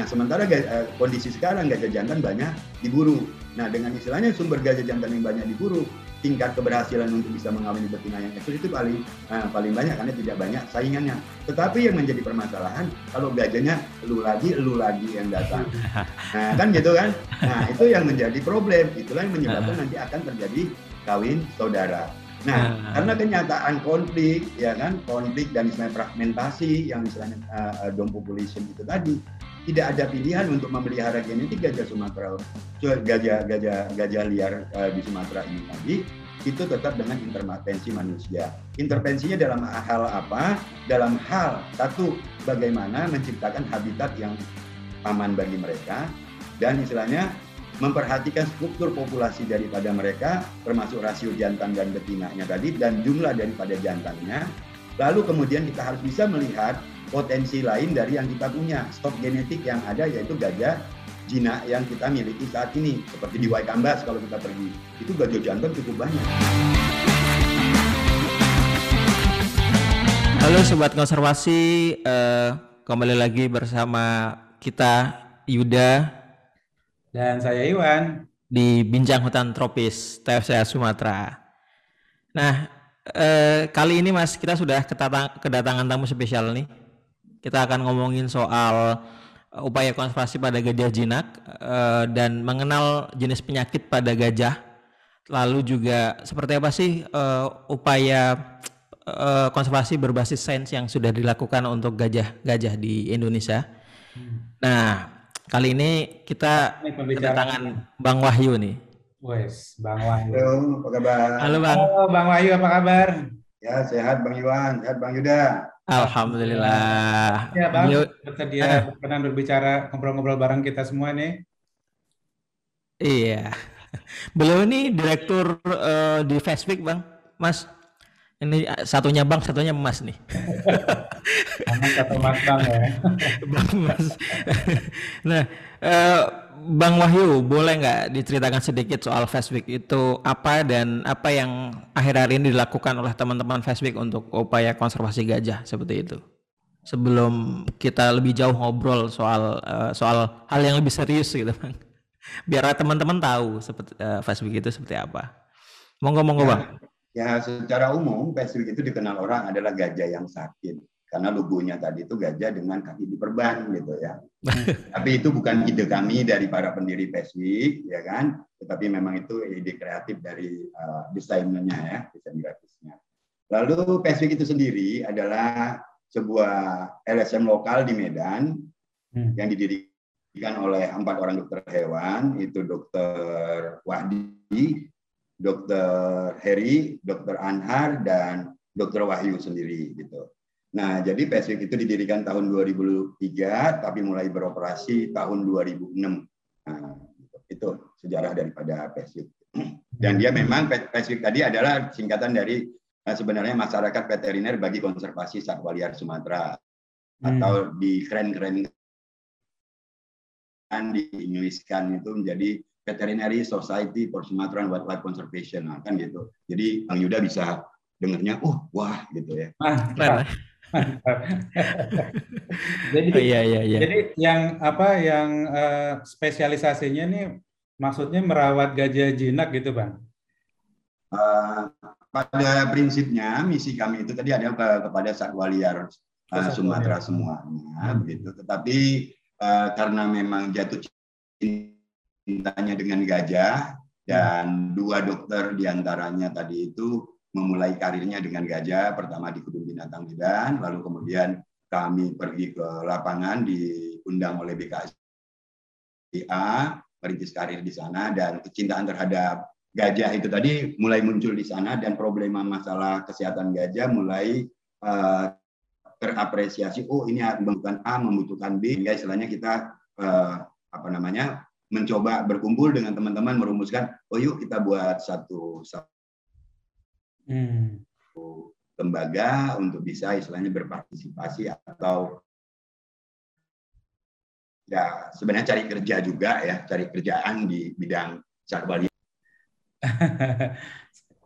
Nah, sementara uh, kondisi sekarang gajah jantan banyak diburu. Nah, dengan istilahnya sumber gajah jantan yang banyak diburu, tingkat keberhasilan untuk bisa mengawini betina yang eksis itu paling uh, paling banyak karena tidak banyak saingannya. Tetapi yang menjadi permasalahan kalau gajahnya lu lagi, lu lagi yang datang. Nah, kan gitu kan? Nah, itu yang menjadi problem. Itulah yang menyebabkan nanti akan terjadi kawin saudara. Nah, karena kenyataan konflik, ya kan, konflik dan istilahnya fragmentasi yang istilahnya uh, dom population itu tadi, tidak ada pilihan untuk memelihara genetik gajah Sumatera, gajah gajah gajah liar uh, di Sumatera ini tadi, itu tetap dengan intervensi manusia. Intervensinya dalam hal apa? Dalam hal satu, bagaimana menciptakan habitat yang aman bagi mereka dan istilahnya memperhatikan struktur populasi daripada mereka, termasuk rasio jantan dan betinanya tadi, dan jumlah daripada jantannya. Lalu kemudian kita harus bisa melihat potensi lain dari yang kita punya, stok genetik yang ada yaitu gajah jinak yang kita miliki saat ini. Seperti di Waikambas kalau kita pergi, itu gajah jantan cukup banyak. Halo Sobat Konservasi, uh, kembali lagi bersama kita Yuda dan saya Iwan. Di Bincang Hutan Tropis, TFCA Sumatera. Nah, eh, kali ini Mas, kita sudah kedatangan tamu spesial nih. Kita akan ngomongin soal eh, upaya konservasi pada gajah jinak eh, dan mengenal jenis penyakit pada gajah. Lalu juga seperti apa sih eh, upaya konservasi berbasis sains yang sudah dilakukan untuk gajah-gajah di Indonesia. Hmm. Nah, Kali ini kita kedatangan Bang Wahyu nih. Wes, Bang Wahyu. Halo, apa kabar? Halo Bang. Halo Bang Wahyu, apa kabar? Ya, sehat Bang Iwan, sehat Bang Yuda. Alhamdulillah. Ya Bang, bersedia eh. berkenan berbicara ngobrol-ngobrol bareng kita semua nih. Iya. Beliau ini direktur uh, di Facebook Bang, Mas. Ini satunya bang, satunya emas nih. satu emas bang ya. bang emas. nah, eh, Bang Wahyu, boleh nggak diceritakan sedikit soal Facebook itu apa dan apa yang akhir-akhir ini dilakukan oleh teman-teman Facebook untuk upaya konservasi gajah seperti itu? Sebelum kita lebih jauh ngobrol soal uh, soal hal yang lebih serius gitu, Bang. Biar teman-teman tahu seperti uh, Facebook itu seperti apa. Monggo monggo, ya. Bang. Ya, secara umum Pacific itu dikenal orang adalah gajah yang sakit. Karena logonya tadi itu gajah dengan kaki diperban gitu ya. Tapi itu bukan ide kami dari para pendiri Pacific, ya kan? Tetapi memang itu ide kreatif dari uh, desainernya ya, desain grafisnya. Lalu Pacific itu sendiri adalah sebuah LSM lokal di Medan hmm. yang didirikan oleh empat orang dokter hewan, itu dokter Wahdi, Dokter Heri, Dokter Anhar, dan Dokter Wahyu sendiri gitu. Nah, jadi PSWIK itu didirikan tahun 2003, tapi mulai beroperasi tahun 2006. Nah, itu sejarah daripada PSWIK. Dan dia memang PSWIK tadi adalah singkatan dari eh, sebenarnya masyarakat veteriner bagi konservasi satwa liar Sumatera hmm. atau di keren-keren di Inggriskan itu menjadi Veterinary Society for Sumatran Wildlife Conservation nah, kan gitu. Jadi Bang Yuda bisa dengarnya, uh wah gitu ya. Ah, jadi oh, iya, iya, iya. jadi yang apa yang uh, spesialisasinya nih maksudnya merawat gajah jinak gitu bang? Uh, pada prinsipnya misi kami itu tadi ada ke, kepada satwa liar uh, Sumatera semuanya hmm. begitu. Tetapi uh, karena memang jatuh cinta cintanya dengan gajah dan dua dokter di antaranya tadi itu memulai karirnya dengan gajah pertama di kebun binatang Medan lalu kemudian kami pergi ke lapangan diundang oleh BKSDA merintis karir di sana dan kecintaan terhadap gajah itu tadi mulai muncul di sana dan problema masalah kesehatan gajah mulai uh, terapresiasi oh ini membutuhkan A membutuhkan B sehingga istilahnya kita uh, apa namanya mencoba berkumpul dengan teman-teman merumuskan oh yuk kita buat satu, satu hmm. lembaga untuk bisa istilahnya berpartisipasi atau ya sebenarnya cari kerja juga ya cari kerjaan di bidang satwa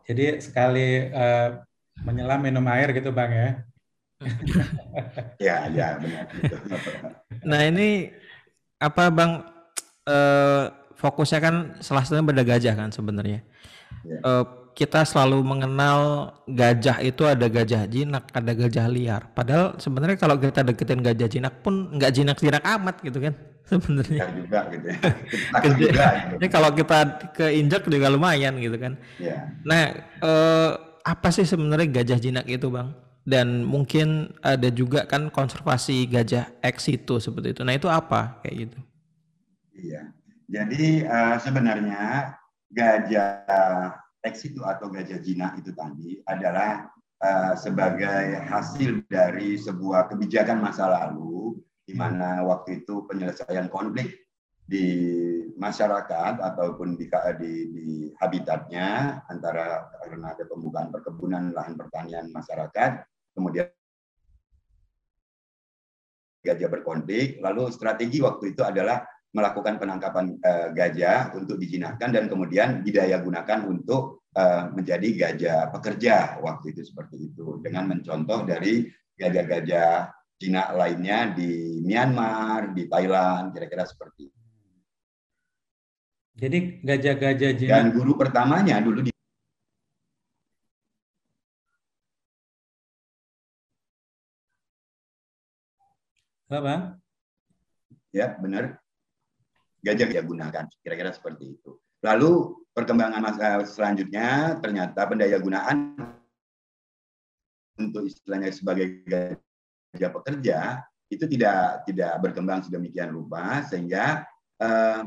Jadi sekali uh, menyelam minum air gitu bang ya. ya ya benar. nah ini apa bang uh, fokusnya kan salah satunya pada gajah kan sebenarnya. Yeah. Ya. Uh, kita selalu mengenal gajah itu ada gajah jinak, ada gajah liar. Padahal sebenarnya kalau kita deketin gajah jinak pun nggak jinak-jinak amat gitu kan sebenarnya. juga gitu ya. juga, gitu. Ini kalau kita keinjak juga lumayan gitu kan. Yeah. Nah, eh, apa sih sebenarnya gajah jinak itu bang? Dan mungkin ada juga kan konservasi gajah ex itu seperti itu. Nah itu apa kayak gitu? Iya. Jadi uh, sebenarnya gajah ex itu atau gajah jinak itu tadi adalah uh, sebagai hasil dari sebuah kebijakan masa lalu di mana waktu itu penyelesaian konflik di masyarakat ataupun di, di, di habitatnya antara karena ada pembukaan perkebunan lahan pertanian masyarakat kemudian gajah berkonflik. Lalu strategi waktu itu adalah melakukan penangkapan uh, gajah untuk dijinakkan dan kemudian didaya gunakan untuk uh, menjadi gajah pekerja waktu itu seperti itu dengan mencontoh dari gajah-gajah Cina lainnya di Myanmar, di Thailand, kira-kira seperti itu. Jadi gajah-gajah jinak. Dan guru pertamanya dulu di Apa? Ya, benar gajah dia gunakan. Kira-kira seperti itu. Lalu perkembangan masa selanjutnya ternyata pendaya gunaan untuk istilahnya sebagai gajah pekerja itu tidak tidak berkembang sedemikian rupa sehingga eh,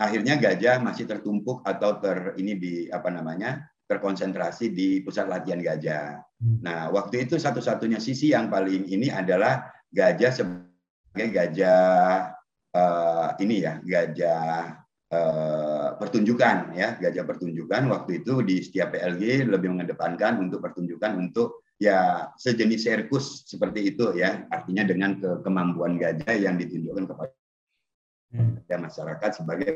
akhirnya gajah masih tertumpuk atau ter ini di apa namanya terkonsentrasi di pusat latihan gajah. Hmm. Nah, waktu itu satu-satunya sisi yang paling ini adalah gajah sebagai gajah uh, ini ya gajah uh, pertunjukan ya gajah pertunjukan waktu itu di setiap PLG lebih mengedepankan untuk pertunjukan untuk ya sejenis sirkus seperti itu ya artinya dengan ke kemampuan gajah yang ditunjukkan kepada hmm. masyarakat sebagai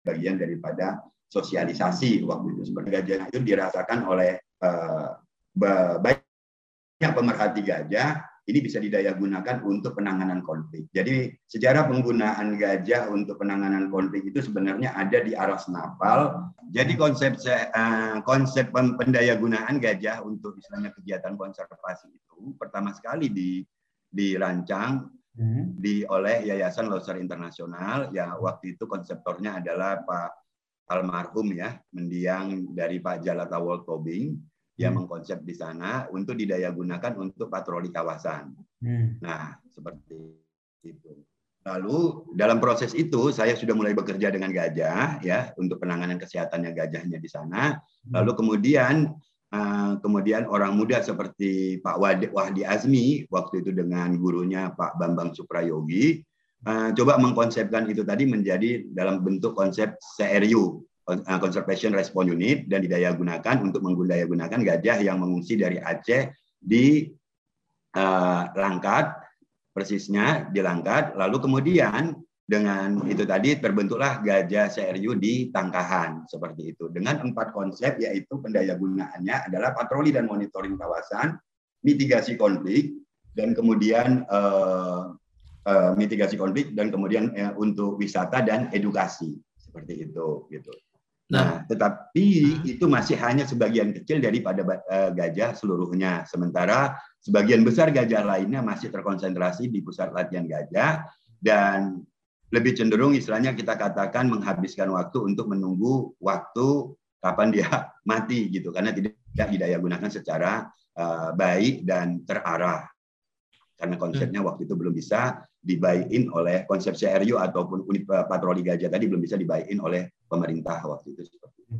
bagian daripada sosialisasi waktu itu seperti gajah itu dirasakan oleh uh, banyak pemerhati gajah ini bisa didaya gunakan untuk penanganan konflik. Jadi sejarah penggunaan gajah untuk penanganan konflik itu sebenarnya ada di Aras Napal. Jadi konsep uh, konsep pendaya gunaan gajah untuk misalnya kegiatan konservasi itu pertama sekali di dirancang hmm. di oleh Yayasan Loser Internasional ya waktu itu konseptornya adalah Pak almarhum ya mendiang dari Pak Jalata World Tobing yang hmm. mengkonsep di sana untuk didaya gunakan untuk patroli kawasan. Hmm. Nah, seperti itu. Lalu dalam proses itu saya sudah mulai bekerja dengan gajah ya untuk penanganan kesehatannya gajahnya di sana. Hmm. Lalu kemudian uh, kemudian orang muda seperti Pak Wahdi Azmi waktu itu dengan gurunya Pak Bambang Suprayogi uh, coba mengkonsepkan itu tadi menjadi dalam bentuk konsep CRU conservation Response Unit dan didaya gunakan untuk menggundaya gunakan gajah yang mengungsi dari Aceh di uh, Langkat, persisnya di Langkat. Lalu kemudian dengan itu tadi terbentuklah gajah CRU di Tangkahan seperti itu dengan empat konsep yaitu pendaya gunaannya adalah patroli dan monitoring kawasan, mitigasi konflik dan kemudian uh, uh, mitigasi konflik dan kemudian uh, untuk wisata dan edukasi seperti itu gitu. Nah, tetapi itu masih hanya sebagian kecil daripada uh, gajah seluruhnya. Sementara sebagian besar gajah lainnya masih terkonsentrasi di pusat latihan gajah. Dan lebih cenderung istilahnya kita katakan menghabiskan waktu untuk menunggu waktu kapan dia mati gitu. Karena tidak didaya gunakan secara uh, baik dan terarah. Karena konsepnya waktu itu belum bisa dibaikin oleh konsep CRU ataupun unit patroli gajah tadi belum bisa dibaikin oleh pemerintah waktu itu seperti itu.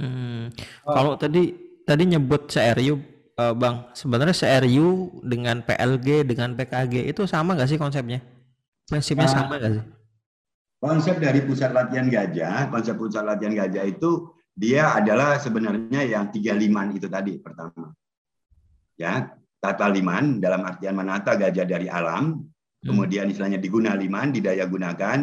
Hmm. Oh. Kalau tadi tadi nyebut CRU uh, Bang, sebenarnya CRU dengan PLG dengan PKG itu sama nggak sih konsepnya? Prinsipnya uh, sama nggak sih? Konsep dari pusat latihan gajah, konsep pusat latihan gajah itu dia adalah sebenarnya yang tiga liman itu tadi pertama. Ya, tata liman dalam artian menata gajah dari alam. Kemudian istilahnya diguna liman, didaya gunakan,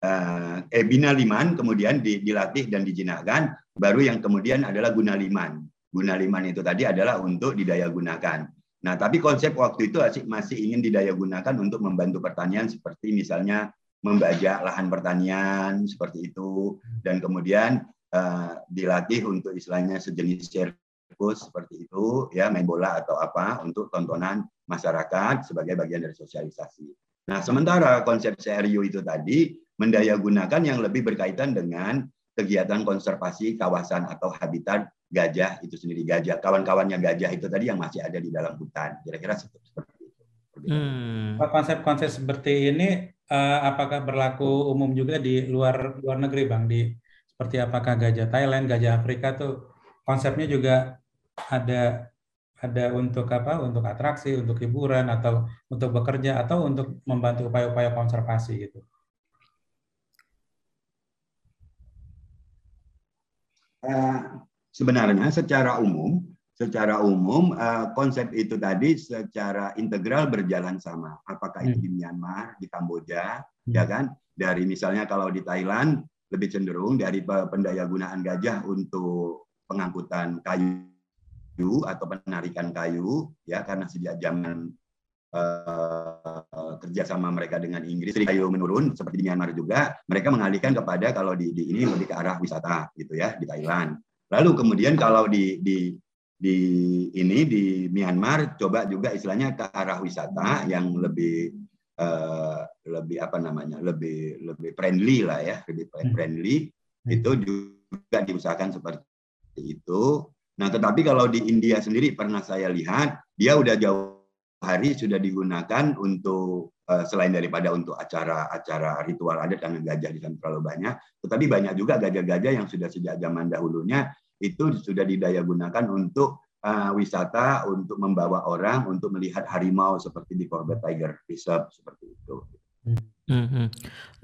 eh, eh bina liman, kemudian dilatih dan dijinakkan, baru yang kemudian adalah guna liman. Guna liman itu tadi adalah untuk didaya gunakan. Nah, tapi konsep waktu itu masih ingin didaya gunakan untuk membantu pertanian seperti misalnya membajak lahan pertanian seperti itu dan kemudian uh, dilatih untuk istilahnya sejenis sirkus seperti itu ya main bola atau apa untuk tontonan masyarakat sebagai bagian dari sosialisasi. Nah, sementara konsep CRU itu tadi mendaya gunakan yang lebih berkaitan dengan kegiatan konservasi kawasan atau habitat gajah itu sendiri gajah kawan-kawannya gajah itu tadi yang masih ada di dalam hutan kira-kira seperti itu. Hmm. Konsep-konsep seperti ini uh, apakah berlaku umum juga di luar luar negeri bang di seperti apakah gajah Thailand gajah Afrika tuh konsepnya juga ada ada untuk apa untuk atraksi untuk hiburan atau untuk bekerja atau untuk membantu upaya-upaya konservasi gitu. Uh, sebenarnya secara umum secara umum uh, konsep itu tadi secara integral berjalan sama apakah itu hmm. di Myanmar di Kamboja hmm. ya kan dari misalnya kalau di Thailand lebih cenderung dari pendayagunaan gajah untuk pengangkutan kayu atau penarikan kayu ya karena sejak zaman uh, kerjasama mereka dengan Inggris kayu menurun seperti di Myanmar juga mereka mengalihkan kepada kalau di, di ini lebih ke arah wisata gitu ya di Thailand Lalu kemudian kalau di di di ini di Myanmar coba juga istilahnya ke arah wisata yang lebih uh, lebih apa namanya lebih lebih friendly lah ya lebih hmm. friendly hmm. itu juga diusahakan seperti itu. Nah tetapi kalau di India sendiri pernah saya lihat dia udah jauh hari sudah digunakan untuk uh, selain daripada untuk acara-acara ritual adat karena gajah di sana terlalu banyak, tetapi banyak juga gajah-gajah yang sudah sejak zaman dahulunya itu sudah didaya gunakan untuk uh, wisata, untuk membawa orang, untuk melihat harimau seperti di Corbett Tiger Reserve seperti itu. Hmm. hmm.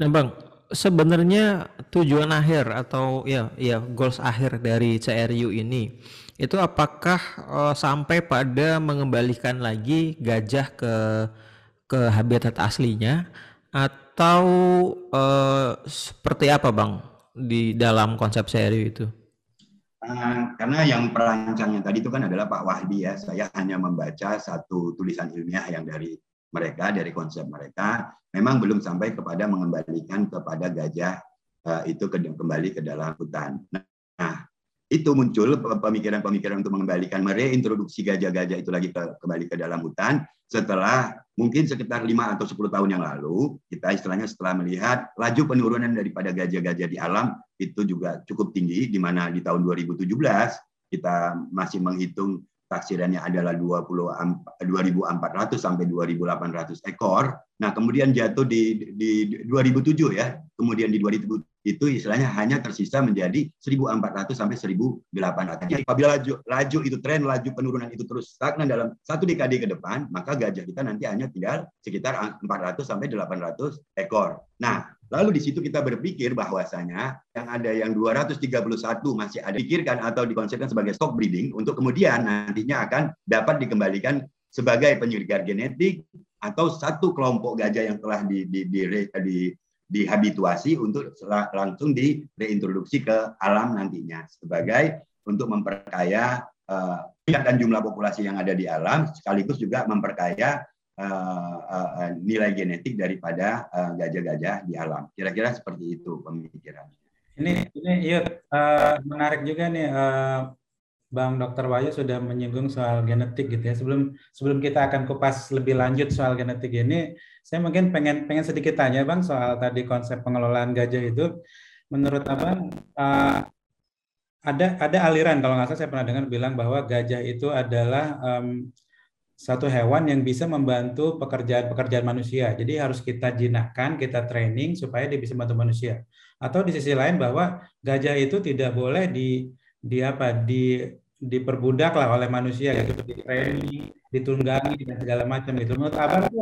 Nah, bang, sebenarnya tujuan akhir atau ya, ya goals akhir dari CRU ini itu apakah uh, sampai pada mengembalikan lagi gajah ke ke habitat aslinya atau uh, seperti apa, bang, di dalam konsep CRU itu? Eh, karena yang perancangnya tadi itu kan adalah Pak Wahdi ya. Saya hanya membaca satu tulisan ilmiah yang dari mereka, dari konsep mereka, memang belum sampai kepada mengembalikan kepada gajah uh, itu ke, kembali ke dalam hutan. Nah, itu muncul pemikiran-pemikiran untuk mengembalikan mereintroduksi gajah-gajah itu lagi ke, kembali ke dalam hutan. Setelah mungkin sekitar lima atau 10 tahun yang lalu kita istilahnya setelah melihat laju penurunan daripada gajah-gajah di alam itu juga cukup tinggi di mana di tahun 2017 kita masih menghitung taksirannya adalah 20 2.400 sampai 2.800 ekor. Nah, kemudian jatuh di di 2007 ya. Kemudian di 2007 itu istilahnya hanya tersisa menjadi 1.400 sampai 1.800. Jadi apabila laju, laju itu tren laju penurunan itu terus stagnan dalam satu dekade ke depan, maka gajah kita nanti hanya tinggal sekitar 400 sampai 800 ekor. Nah, lalu di situ kita berpikir bahwasanya yang ada yang 231 masih ada pikirkan atau dikonsepkan sebagai stock breeding untuk kemudian nantinya akan dapat dikembalikan sebagai penyelidikan genetik atau satu kelompok gajah yang telah di, di, di, di dihabituasi untuk langsung direintroduksi ke alam nantinya sebagai untuk memperkaya uh, dan jumlah populasi yang ada di alam sekaligus juga memperkaya uh, uh, nilai genetik daripada gajah-gajah di alam. Kira-kira seperti itu pemikirannya. Ini ini iya uh, menarik juga nih Bang Dr. Wahyu sudah menyinggung soal genetik gitu ya. Sebelum sebelum kita akan kupas lebih lanjut soal genetik ini, saya mungkin pengen pengen sedikit tanya Bang soal tadi konsep pengelolaan gajah itu. Menurut Abang ada ada aliran kalau nggak salah saya pernah dengar bilang bahwa gajah itu adalah satu hewan yang bisa membantu pekerjaan-pekerjaan manusia. Jadi harus kita jinakkan, kita training supaya dia bisa membantu manusia. Atau di sisi lain bahwa gajah itu tidak boleh di di apa di diperbudak lah oleh manusia gitu, di training, ditunggangi dan segala macam gitu. Menurut abang itu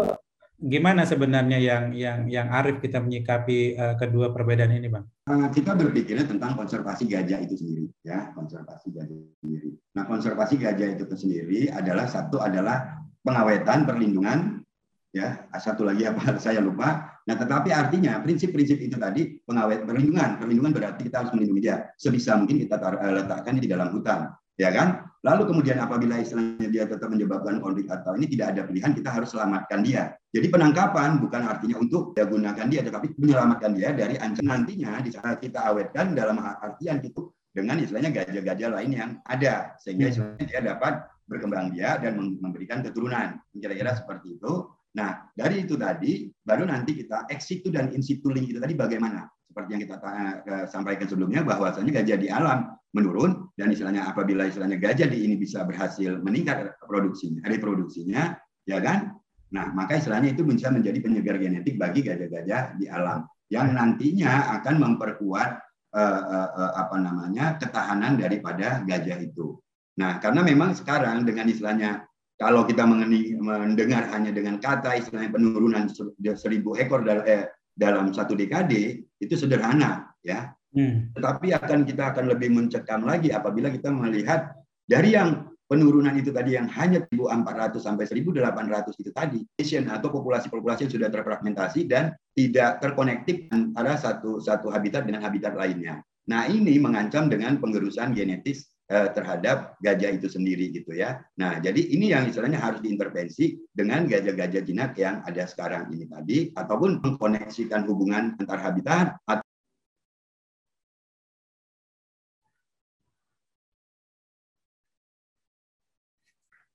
gimana sebenarnya yang yang yang Arif kita menyikapi uh, kedua perbedaan ini, bang? Uh, kita berpikirnya tentang konservasi gajah itu sendiri, ya. Konservasi gajah itu sendiri. Nah, konservasi gajah itu sendiri adalah satu adalah pengawetan, perlindungan, ya. Satu lagi apa saya lupa. Nah tetapi artinya prinsip-prinsip itu tadi pengawet perlindungan. Perlindungan berarti kita harus melindungi dia. Sebisa mungkin kita uh, letakkan di dalam hutan ya kan Lalu kemudian apabila istilahnya dia tetap menyebabkan konflik atau ini tidak ada pilihan, kita harus selamatkan dia. Jadi penangkapan bukan artinya untuk ya gunakan dia, tetapi menyelamatkan dia dari ancaman nantinya di saat kita awetkan dalam artian itu dengan istilahnya gajah-gajah lain yang ada sehingga istilahnya dia dapat berkembang biak dan memberikan keturunan. Kira-kira seperti itu. Nah, dari itu tadi baru nanti kita ex situ dan in situ link itu tadi bagaimana? Seperti yang kita uh, sampaikan sebelumnya bahwasanya gajah di alam menurun dan istilahnya apabila istilahnya gajah di ini bisa berhasil meningkat produksinya, reproduksinya, ya kan? Nah, maka istilahnya itu bisa menjadi penyegar genetik bagi gajah-gajah di alam yang nantinya akan memperkuat uh, uh, uh, apa namanya ketahanan daripada gajah itu. Nah, karena memang sekarang dengan istilahnya kalau kita mendengar hanya dengan kata istilahnya penurunan seribu ekor eh, dalam satu dekade itu sederhana ya Hmm. Tetapi akan kita akan lebih mencekam lagi apabila kita melihat dari yang penurunan itu tadi yang hanya 1.400 sampai 1.800 itu tadi, atau populasi-populasi yang sudah terfragmentasi dan tidak terkonektif antara satu satu habitat dengan habitat lainnya. Nah ini mengancam dengan pengerusan genetis terhadap gajah itu sendiri gitu ya. Nah jadi ini yang istilahnya harus diintervensi dengan gajah-gajah jinak yang ada sekarang ini tadi, ataupun mengkoneksikan hubungan antar habitat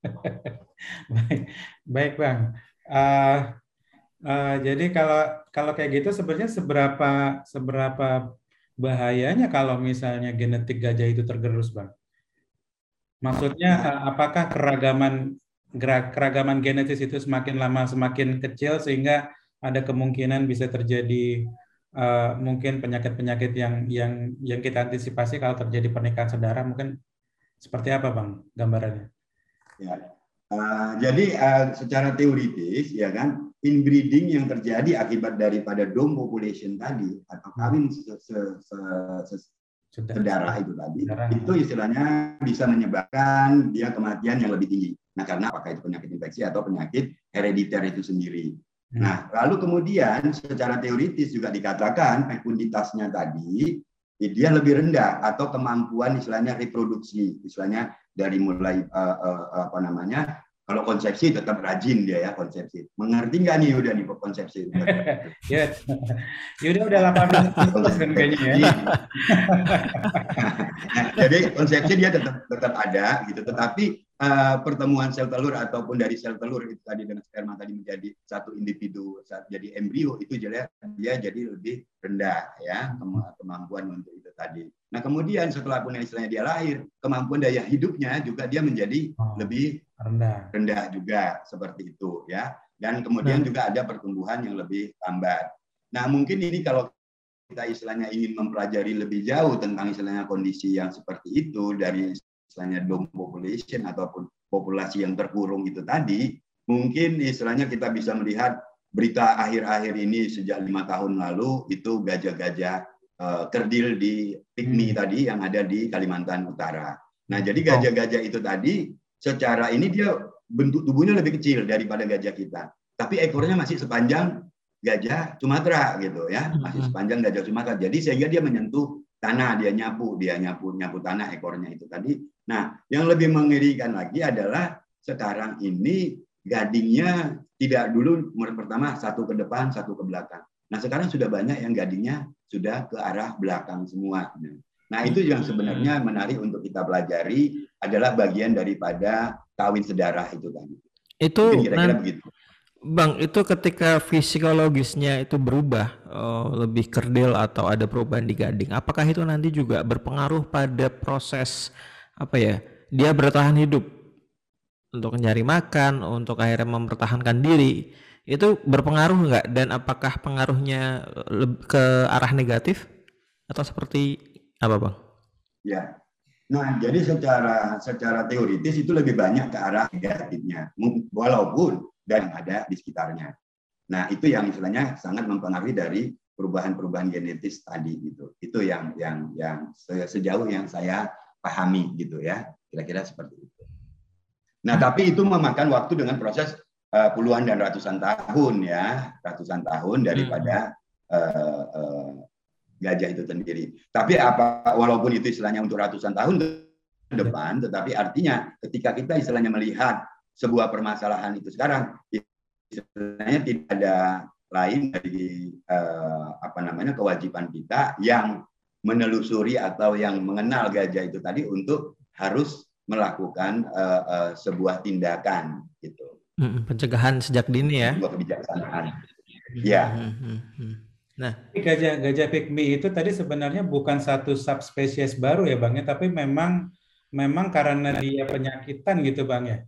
baik, baik bang. Uh, uh, jadi kalau kalau kayak gitu sebenarnya seberapa seberapa bahayanya kalau misalnya genetik gajah itu tergerus bang? Maksudnya uh, apakah keragaman keragaman genetis itu semakin lama semakin kecil sehingga ada kemungkinan bisa terjadi uh, mungkin penyakit-penyakit yang yang yang kita antisipasi kalau terjadi pernikahan saudara mungkin seperti apa bang gambarannya? Ya. Uh, jadi uh, secara teoritis ya kan inbreeding yang terjadi akibat daripada dom population tadi atau kawin se, se, se, se, sedarah itu tadi itu istilahnya bisa menyebabkan dia kematian yang lebih tinggi. Nah karena apakah itu penyakit infeksi atau penyakit herediter itu sendiri. Hmm. Nah lalu kemudian secara teoritis juga dikatakan fekunditasnya tadi dia lebih rendah atau kemampuan istilahnya reproduksi istilahnya dari mulai uh, uh, apa namanya kalau konsepsi tetap rajin dia ya konsepsi. Mengerti nggak nih udah nih konsepsi? ya, Yuda udah 8 menit kan kayaknya ya. Jadi konsepsi dia tetap tetap ada gitu, tetapi uh, pertemuan sel telur ataupun dari sel telur itu tadi dengan sperma tadi menjadi satu individu saat jadi embrio itu jadi dia jadi lebih rendah ya kemampuan untuk itu tadi. Nah kemudian setelah punya istilahnya dia lahir, kemampuan daya hidupnya juga dia menjadi oh, lebih rendah. rendah juga seperti itu ya. Dan kemudian nah. juga ada pertumbuhan yang lebih lambat. Nah mungkin ini kalau kita istilahnya ingin mempelajari lebih jauh tentang istilahnya kondisi yang seperti itu dari istilahnya dom population ataupun populasi yang terkurung itu tadi, mungkin istilahnya kita bisa melihat berita akhir-akhir ini sejak lima tahun lalu itu gajah-gajah uh, kerdil di Pygmy hmm. tadi yang ada di Kalimantan Utara. Nah, jadi gajah-gajah itu tadi secara ini dia bentuk tubuhnya lebih kecil daripada gajah kita. Tapi ekornya masih sepanjang gajah Sumatera gitu ya, hmm. masih sepanjang gajah Sumatera. Jadi sehingga dia menyentuh tanah, dia nyapu, dia nyapu nyapu tanah ekornya itu tadi. Nah, yang lebih mengerikan lagi adalah sekarang ini gadingnya tidak dulu pertama satu ke depan, satu ke belakang. Nah sekarang sudah banyak yang gadingnya sudah ke arah belakang semua. Nah itu yang sebenarnya menarik untuk kita pelajari adalah bagian daripada kawin sedarah itu tadi. Itu kira-kira begitu. Bang, itu ketika fisikologisnya itu berubah, oh, lebih kerdil atau ada perubahan di gading, apakah itu nanti juga berpengaruh pada proses apa ya? Dia bertahan hidup untuk mencari makan, untuk akhirnya mempertahankan diri itu berpengaruh nggak dan apakah pengaruhnya ke arah negatif atau seperti apa bang? Ya, nah jadi secara secara teoritis itu lebih banyak ke arah negatifnya, walaupun dan ada di sekitarnya. Nah itu yang istilahnya sangat mempengaruhi dari perubahan-perubahan genetis tadi gitu. Itu yang yang yang sejauh yang saya pahami gitu ya, kira-kira seperti itu. Nah tapi itu memakan waktu dengan proses uh, puluhan dan ratusan tahun ya, ratusan tahun daripada uh, uh, gajah itu sendiri. Tapi apa walaupun itu istilahnya untuk ratusan tahun depan, tetapi artinya ketika kita istilahnya melihat sebuah permasalahan itu sekarang, istilahnya tidak ada lain dari eh, apa namanya kewajiban kita yang menelusuri atau yang mengenal gajah itu tadi untuk harus melakukan eh, eh, sebuah tindakan gitu. Pencegahan sejak dini ya. Sebuah kebijaksanaan. Ya. Nah, gajah gajah pygmy itu tadi sebenarnya bukan satu subspesies baru ya bang ya, tapi memang memang karena dia penyakitan gitu bang ya.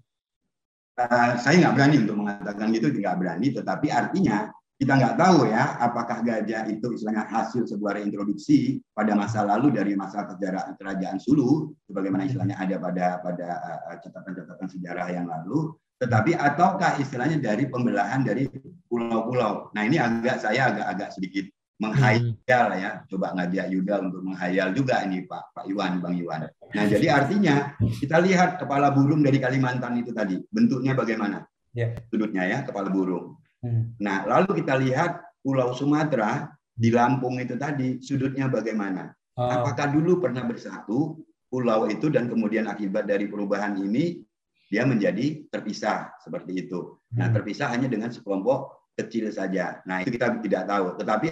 Uh, saya nggak berani untuk mengatakan gitu, tidak berani. Tetapi artinya kita nggak tahu ya apakah gajah itu istilahnya hasil sebuah reintroduksi pada masa lalu dari masa sejarah kerajaan Sulu, sebagaimana istilahnya ada pada pada eh, catatan-catatan sejarah yang lalu, tetapi ataukah istilahnya dari pembelahan dari pulau-pulau. Nah ini agak saya agak-agak sedikit menghayal ya, coba ngajak Yuda untuk menghayal juga ini Pak Pak Iwan, Bang Iwan. Nah jadi artinya kita lihat kepala burung dari Kalimantan itu tadi bentuknya bagaimana? Ya. Sudutnya ya kepala burung. Hmm. Nah lalu kita lihat Pulau Sumatera di Lampung itu tadi sudutnya bagaimana? Oh. Apakah dulu pernah bersatu pulau itu dan kemudian akibat dari perubahan ini dia menjadi terpisah seperti itu. Nah, hmm. terpisah hanya dengan sekelompok kecil saja. Nah, itu kita tidak tahu. Tetapi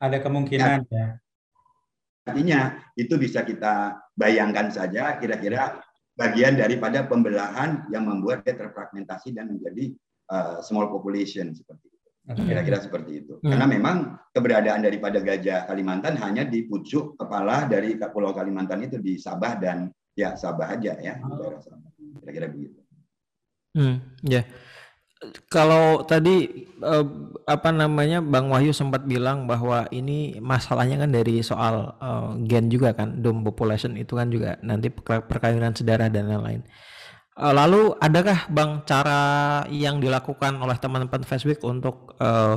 ada kemungkinan ya. Artinya itu bisa kita bayangkan saja kira-kira bagian daripada pembelahan yang membuat dia terfragmentasi dan menjadi uh, small population seperti itu. Kira-kira seperti itu. Hmm. Karena memang keberadaan daripada gajah Kalimantan hanya di pucuk kepala dari Pulau Kalimantan itu di Sabah dan ya Sabah aja ya di daerah Sabah kira-kira begitu. Hmm, ya. Kalau tadi eh, apa namanya Bang Wahyu sempat bilang bahwa ini masalahnya kan dari soal eh, gen juga kan, dom population itu kan juga nanti perkawinan sedarah dan lain-lain. Eh, lalu adakah Bang cara yang dilakukan oleh teman-teman Facebook untuk eh,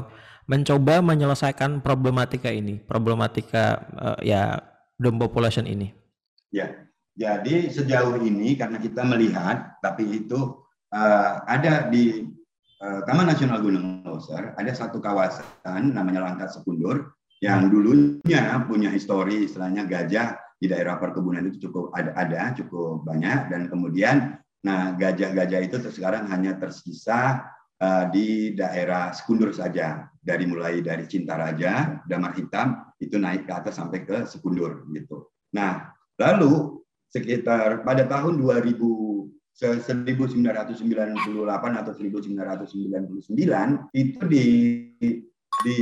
mencoba menyelesaikan problematika ini, problematika eh, ya dom population ini? Ya, jadi sejauh ini karena kita melihat, tapi itu uh, ada di uh, Taman Nasional Gunung Leuser ada satu kawasan namanya Langkat Sekundur yang dulunya punya histori istilahnya gajah di daerah perkebunan itu cukup ada, ada cukup banyak dan kemudian nah gajah-gajah itu sekarang hanya tersisa uh, di daerah Sekundur saja dari mulai dari Cintaraja, Damar Hitam itu naik ke atas sampai ke Sekundur gitu. Nah, lalu sekitar pada tahun 2000 1998 atau 1999 itu di di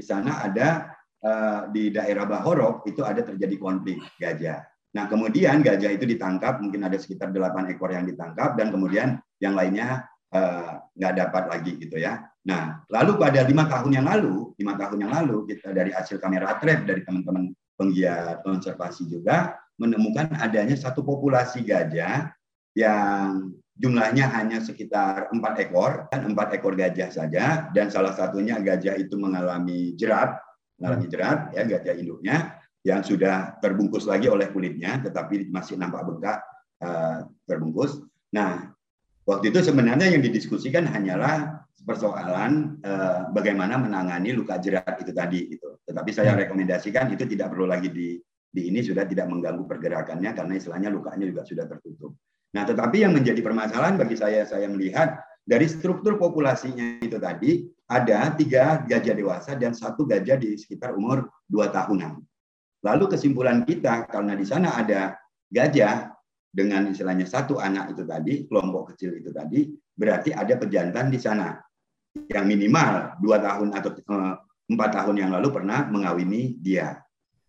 sana ada uh, di daerah Bahorok itu ada terjadi konflik gajah. Nah kemudian gajah itu ditangkap mungkin ada sekitar 8 ekor yang ditangkap dan kemudian yang lainnya uh, nggak dapat lagi gitu ya. Nah lalu pada lima tahun yang lalu lima tahun yang lalu kita dari hasil kamera trap dari teman-teman penggiat konservasi juga menemukan adanya satu populasi gajah yang jumlahnya hanya sekitar empat ekor, dan empat ekor gajah saja, dan salah satunya gajah itu mengalami jerat, mengalami jerat, ya gajah induknya yang sudah terbungkus lagi oleh kulitnya, tetapi masih nampak bengkak uh, terbungkus. Nah, waktu itu sebenarnya yang didiskusikan hanyalah persoalan uh, bagaimana menangani luka jerat itu tadi itu. Tetapi saya hmm. rekomendasikan itu tidak perlu lagi di di ini sudah tidak mengganggu pergerakannya karena istilahnya lukanya juga sudah tertutup. Nah, tetapi yang menjadi permasalahan bagi saya, saya melihat dari struktur populasinya itu tadi ada tiga gajah dewasa dan satu gajah di sekitar umur dua tahunan. Lalu kesimpulan kita karena di sana ada gajah dengan istilahnya satu anak itu tadi, kelompok kecil itu tadi, berarti ada pejantan di sana yang minimal dua tahun atau eh, empat tahun yang lalu pernah mengawini dia.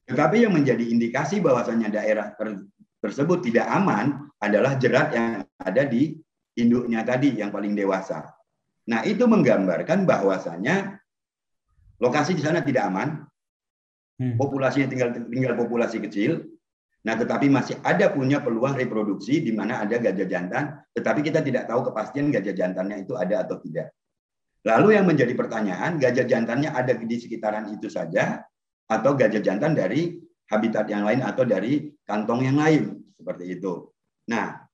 Tetapi yang menjadi indikasi bahwasanya daerah ter tersebut tidak aman adalah jerat yang ada di induknya tadi yang paling dewasa. Nah, itu menggambarkan bahwasanya lokasi di sana tidak aman. Hmm. Populasinya tinggal tinggal populasi kecil. Nah, tetapi masih ada punya peluang reproduksi di mana ada gajah jantan, tetapi kita tidak tahu kepastian gajah jantannya itu ada atau tidak. Lalu yang menjadi pertanyaan, gajah jantannya ada di sekitaran itu saja atau gajah jantan dari habitat yang lain atau dari kantong yang lain seperti itu. Nah,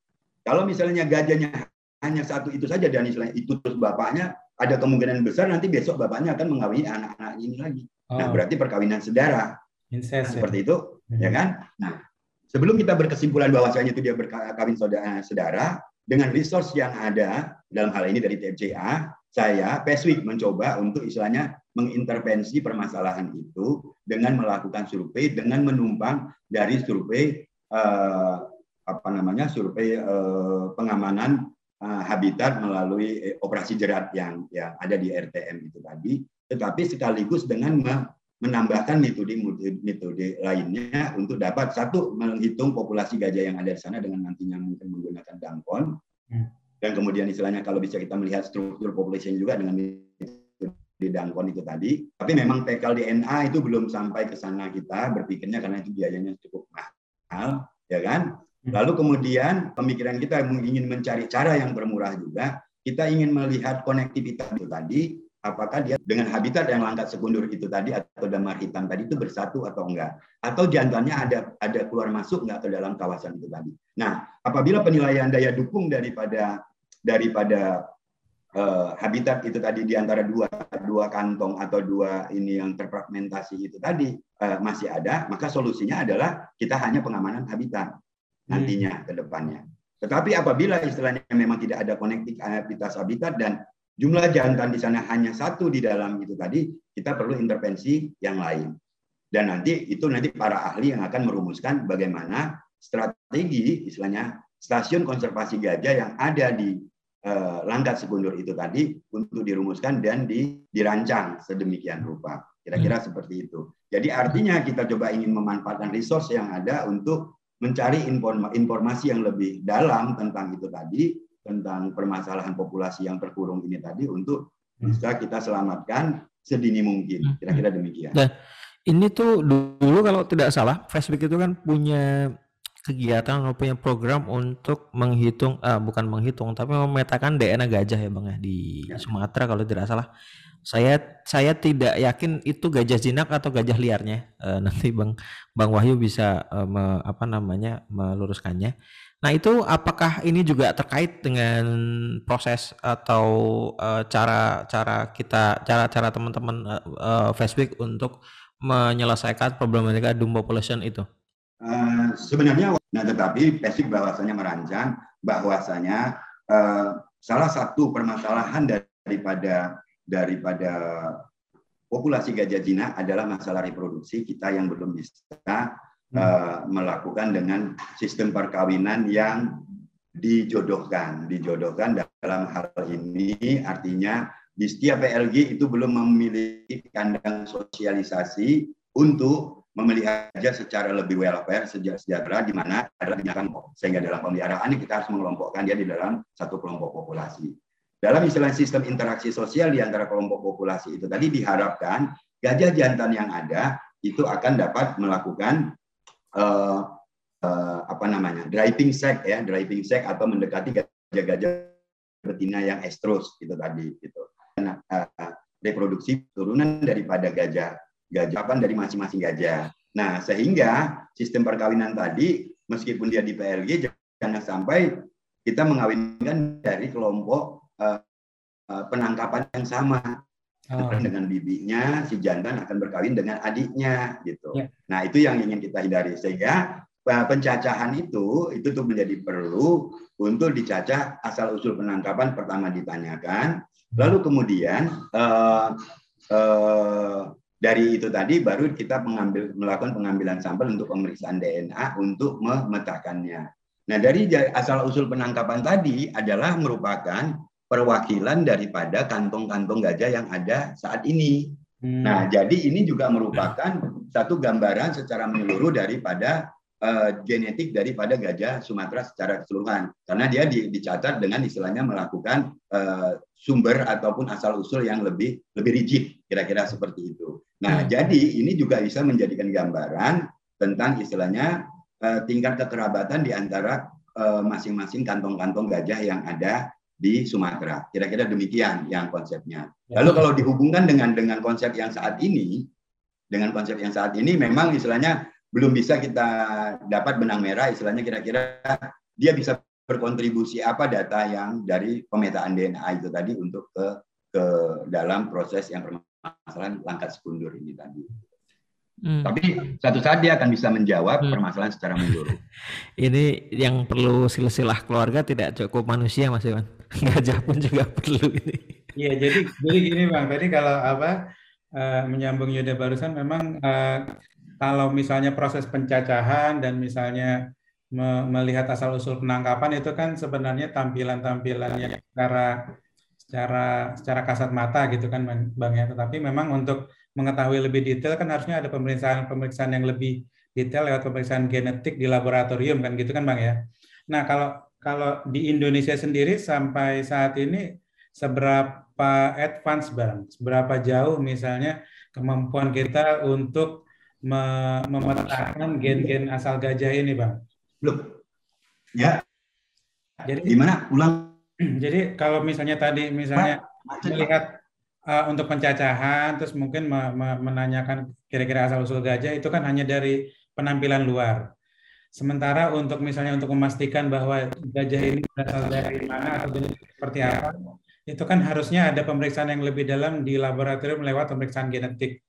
kalau misalnya gajahnya hanya satu itu saja dan istilahnya itu terus bapaknya ada kemungkinan besar nanti besok bapaknya akan mengawini anak-anak ini lagi. Nah, oh. Nah, berarti perkawinan sedara. Incest, nah, ya? seperti itu, ya hmm. ya kan? Nah, sebelum kita berkesimpulan bahwasanya itu dia berkawin saudara, sedara, dengan resource yang ada dalam hal ini dari TFCA, saya Peswik mencoba untuk istilahnya mengintervensi permasalahan itu dengan melakukan survei dengan menumpang dari survei eh, apa namanya survei eh, pengamanan eh, habitat melalui eh, operasi jerat yang yang ada di RTM itu tadi, tetapi sekaligus dengan menambahkan metode-metode lainnya untuk dapat satu menghitung populasi gajah yang ada di sana dengan nantinya mungkin menggunakan dangkon. Hmm. dan kemudian istilahnya kalau bisa kita melihat struktur population juga dengan di dangkon itu tadi. Tapi memang PKL DNA itu belum sampai ke sana kita berpikirnya karena itu biayanya cukup mahal ya kan? Hmm. lalu kemudian pemikiran kita ingin mencari cara yang bermurah juga. Kita ingin melihat konektivitas itu tadi apakah dia dengan habitat yang langkat sekundur itu tadi atau damar hitam tadi itu bersatu atau enggak atau jantannya ada ada keluar masuk enggak ke dalam kawasan itu tadi. Nah, apabila penilaian daya dukung daripada daripada uh, habitat itu tadi di antara dua dua kantong atau dua ini yang terfragmentasi itu tadi uh, masih ada, maka solusinya adalah kita hanya pengamanan habitat nantinya hmm. ke depannya. Tetapi apabila istilahnya memang tidak ada konektivitas habitat dan jumlah jantan di sana hanya satu di dalam itu tadi, kita perlu intervensi yang lain. Dan nanti itu nanti para ahli yang akan merumuskan bagaimana strategi istilahnya stasiun konservasi gajah yang ada di eh, Langkat Sekundur itu tadi untuk dirumuskan dan di, dirancang sedemikian rupa. Kira-kira hmm. seperti itu. Jadi artinya kita coba ingin memanfaatkan resource yang ada untuk mencari informasi yang lebih dalam tentang itu tadi tentang permasalahan populasi yang terkurung ini tadi untuk hmm. bisa kita selamatkan sedini mungkin. Hmm. Kira-kira demikian. Dan ini tuh dulu kalau tidak salah, Facebook itu kan punya kegiatan atau punya program untuk menghitung, uh, bukan menghitung, tapi memetakan DNA gajah ya bang ya di ya. Sumatera kalau tidak salah. Saya saya tidak yakin itu gajah jinak atau gajah liarnya. Uh, nanti bang Bang Wahyu bisa uh, me, apa namanya meluruskannya. Nah, itu apakah ini juga terkait dengan proses atau uh, cara cara kita cara-cara teman-teman uh, uh, Facebook untuk menyelesaikan problematika doom population itu? Uh, sebenarnya, nah tetapi Facebook bahwasanya merancang bahwasanya uh, salah satu permasalahan daripada daripada populasi gajah jinak adalah masalah reproduksi kita yang belum bisa uh, melakukan dengan sistem perkawinan yang dijodohkan. Dijodohkan dalam hal ini artinya di setiap PLG itu belum memiliki kandang sosialisasi untuk memelihara secara lebih welfare sejak sejahtera di mana adalah binatang sehingga dalam pemeliharaan kita harus mengelompokkan dia di dalam satu kelompok populasi. Dalam istilah sistem interaksi sosial di antara kelompok populasi itu tadi diharapkan gajah jantan yang ada itu akan dapat melakukan uh, apa namanya driving sex ya driving sex atau mendekati gajah-gajah betina yang estrus itu tadi gitu. Nah, uh, reproduksi turunan daripada gajah gajah dari masing-masing gajah. Nah sehingga sistem perkawinan tadi meskipun dia di PLG jangan sampai kita mengawinkan dari kelompok uh, uh, penangkapan yang sama Oh. dengan bibinya, si jantan akan berkawin dengan adiknya gitu. Yeah. Nah itu yang ingin kita hindari sehingga eh, pencacahan itu itu tuh menjadi perlu untuk dicacah asal usul penangkapan pertama ditanyakan, lalu kemudian uh, uh, dari itu tadi baru kita mengambil melakukan pengambilan sampel untuk pemeriksaan DNA untuk memetakannya. Nah dari asal usul penangkapan tadi adalah merupakan perwakilan daripada kantong-kantong gajah yang ada saat ini. Hmm. Nah, jadi ini juga merupakan satu gambaran secara menyeluruh daripada uh, genetik daripada gajah Sumatera secara keseluruhan. Karena dia di, dicatat dengan istilahnya melakukan uh, sumber ataupun asal usul yang lebih lebih rigid, kira-kira seperti itu. Nah, hmm. jadi ini juga bisa menjadikan gambaran tentang istilahnya uh, tingkat kekerabatan di antara masing-masing kantong-kantong gajah yang ada di Sumatera. Kira-kira demikian yang konsepnya. Ya. Lalu kalau dihubungkan dengan dengan konsep yang saat ini, dengan konsep yang saat ini memang istilahnya belum bisa kita dapat benang merah istilahnya kira-kira dia bisa berkontribusi apa data yang dari pemetaan DNA itu tadi untuk ke ke dalam proses yang permasalahan langkat sekundur ini tadi. Hmm. Tapi satu saat dia akan bisa menjawab hmm. permasalahan secara menyeluruh. ini yang perlu silsilah keluarga tidak cukup manusia Mas Iwan. Gajah pun juga perlu ini. Iya, jadi jadi gini Bang, tadi kalau apa uh, menyambung Yuda barusan memang uh, kalau misalnya proses pencacahan dan misalnya me melihat asal usul penangkapan itu kan sebenarnya tampilan-tampilan yang secara secara secara kasat mata gitu kan Bang ya. Tetapi memang untuk mengetahui lebih detail kan harusnya ada pemeriksaan-pemeriksaan yang lebih detail lewat pemeriksaan genetik di laboratorium kan gitu kan Bang ya. Nah, kalau kalau di Indonesia sendiri sampai saat ini seberapa advance Bang? Seberapa jauh misalnya kemampuan kita untuk memetakan gen-gen asal gajah ini, Bang? Belum. Ya. Jadi gimana? Ulang. Jadi kalau misalnya tadi misalnya Pak, melihat uh, untuk pencacahan terus mungkin me me menanyakan kira-kira asal usul gajah itu kan hanya dari penampilan luar. Sementara untuk misalnya untuk memastikan bahwa gajah ini berasal dari mana atau seperti apa, itu kan harusnya ada pemeriksaan yang lebih dalam di laboratorium lewat pemeriksaan genetik.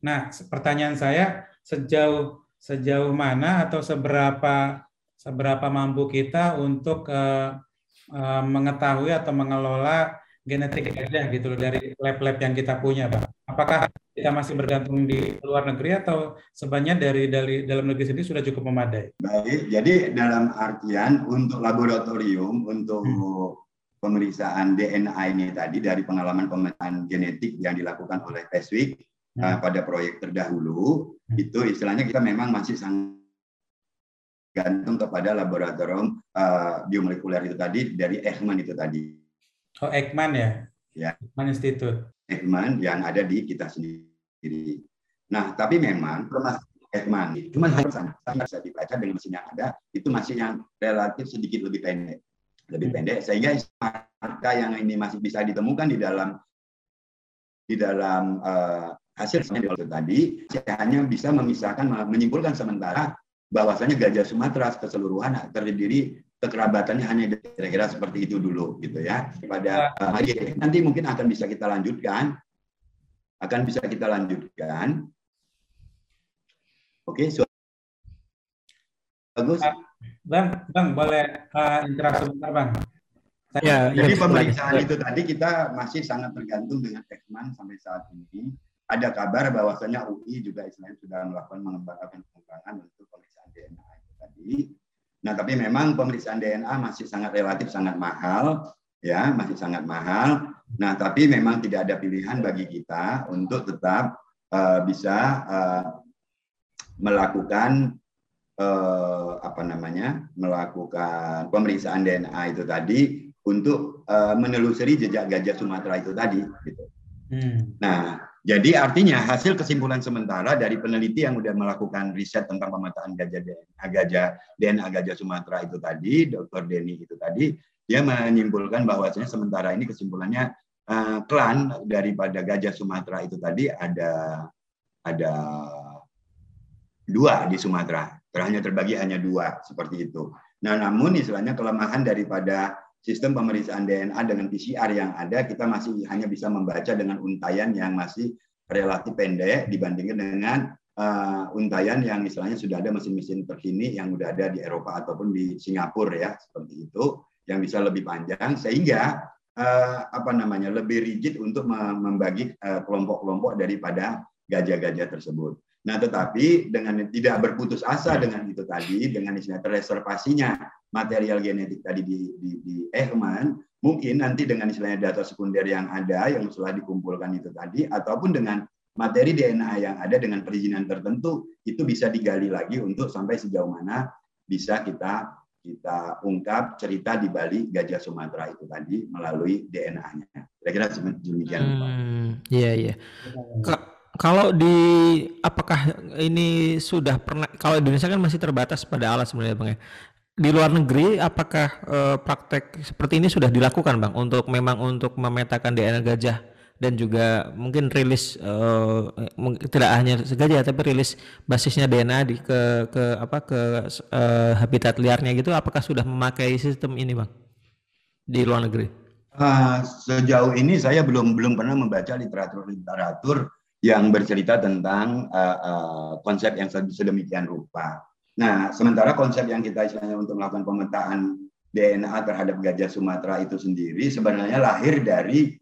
Nah, pertanyaan saya sejauh sejauh mana atau seberapa seberapa mampu kita untuk uh, uh, mengetahui atau mengelola genetik gajah gitu loh dari lab-lab yang kita punya, Pak. Apakah kita masih bergantung di luar negeri atau sebenarnya dari dari dalam negeri sendiri sudah cukup memadai? Baik, jadi dalam artian untuk laboratorium untuk hmm pemeriksaan DNA ini tadi dari pengalaman pemeriksaan genetik yang dilakukan oleh Peswik hmm. uh, pada proyek terdahulu hmm. itu istilahnya kita memang masih sangat gantung kepada laboratorium uh, biomolekuler itu tadi dari Ekman itu tadi. Oh Ekman ya? Ya. Ekman Institute. Ekman yang ada di kita sendiri. Nah tapi memang Ekman cuma sangat bisa dibaca dengan mesin yang ada itu masih yang relatif sedikit lebih pendek lebih hmm. pendek sehingga marka yang ini masih bisa ditemukan di dalam di dalam uh, hasil tadi hanya bisa memisahkan menyimpulkan sementara bahwasanya gajah Sumatera keseluruhan terdiri kekerabatannya hanya kira-kira seperti itu dulu gitu ya pada uh, nanti mungkin akan bisa kita lanjutkan akan bisa kita lanjutkan oke so bagus Bang, Bang boleh uh, interaksi sebentar, Bang. Ya, jadi ya, pemeriksaan ya. itu tadi kita masih sangat tergantung dengan Tekman sampai saat ini. Ada kabar bahwasanya UI juga istilahnya sudah melakukan mengembangkan pengembangan untuk pemeriksaan DNA itu tadi. Nah, tapi memang pemeriksaan DNA masih sangat relatif sangat mahal, ya, masih sangat mahal. Nah, tapi memang tidak ada pilihan bagi kita untuk tetap uh, bisa uh, melakukan eh, apa namanya melakukan pemeriksaan DNA itu tadi untuk eh, menelusuri jejak gajah Sumatera itu tadi. Gitu. Hmm. Nah, jadi artinya hasil kesimpulan sementara dari peneliti yang sudah melakukan riset tentang pemetaan gajah DNA, gajah DNA gajah Sumatera itu tadi, Dr. Denny itu tadi, dia menyimpulkan bahwasanya sementara ini kesimpulannya uh, klan daripada gajah Sumatera itu tadi ada ada dua di Sumatera hanya terbagi hanya dua seperti itu. Nah, namun istilahnya kelemahan daripada sistem pemeriksaan DNA dengan PCR yang ada kita masih hanya bisa membaca dengan untayan yang masih relatif pendek dibandingkan dengan uh, untayan yang istilahnya sudah ada mesin-mesin terkini yang sudah ada di Eropa ataupun di Singapura ya seperti itu yang bisa lebih panjang sehingga uh, apa namanya lebih rigid untuk membagi eh, kelompok-kelompok uh, daripada gajah-gajah tersebut. Nah, tetapi dengan tidak berputus asa dengan itu tadi, dengan istilah terreservasinya material genetik tadi di, di, di Ekman, mungkin nanti dengan istilahnya data sekunder yang ada, yang setelah dikumpulkan itu tadi, ataupun dengan materi DNA yang ada dengan perizinan tertentu, itu bisa digali lagi untuk sampai sejauh mana bisa kita kita ungkap cerita di balik gajah Sumatera itu tadi melalui DNA-nya. Kira-kira demikian. Hmm, iya iya kalau di apakah ini sudah pernah kalau Indonesia kan masih terbatas pada alat sebenarnya bang ya di luar negeri apakah uh, praktek seperti ini sudah dilakukan bang untuk memang untuk memetakan DNA gajah dan juga mungkin rilis uh, tidak hanya gajah tapi rilis basisnya DNA di ke ke apa ke uh, habitat liarnya gitu apakah sudah memakai sistem ini bang di luar negeri? Uh, sejauh ini saya belum belum pernah membaca literatur literatur yang bercerita tentang uh, uh, konsep yang sedemikian rupa. Nah, sementara konsep yang kita istilahnya untuk melakukan pemetaan DNA terhadap gajah Sumatera itu sendiri sebenarnya lahir dari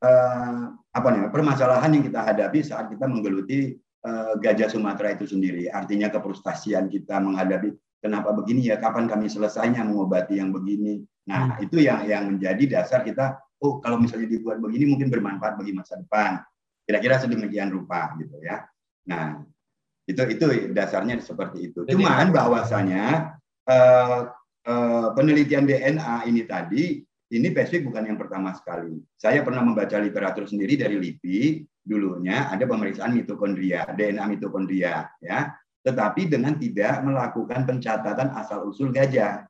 uh, apa namanya permasalahan yang kita hadapi saat kita menggeluti uh, gajah Sumatera itu sendiri. Artinya kefrustasian kita menghadapi kenapa begini ya, kapan kami selesainya mengobati yang begini. Nah, hmm. itu yang yang menjadi dasar kita, oh kalau misalnya dibuat begini mungkin bermanfaat bagi masa depan. Kira-kira sedemikian rupa gitu ya. Nah, itu itu dasarnya seperti itu. Jadi, Cuman bahwasanya uh, uh, penelitian DNA ini tadi ini spesifik bukan yang pertama sekali. Saya pernah membaca literatur sendiri dari LIPI dulunya ada pemeriksaan mitokondria, DNA mitokondria ya tetapi dengan tidak melakukan pencatatan asal-usul gajah.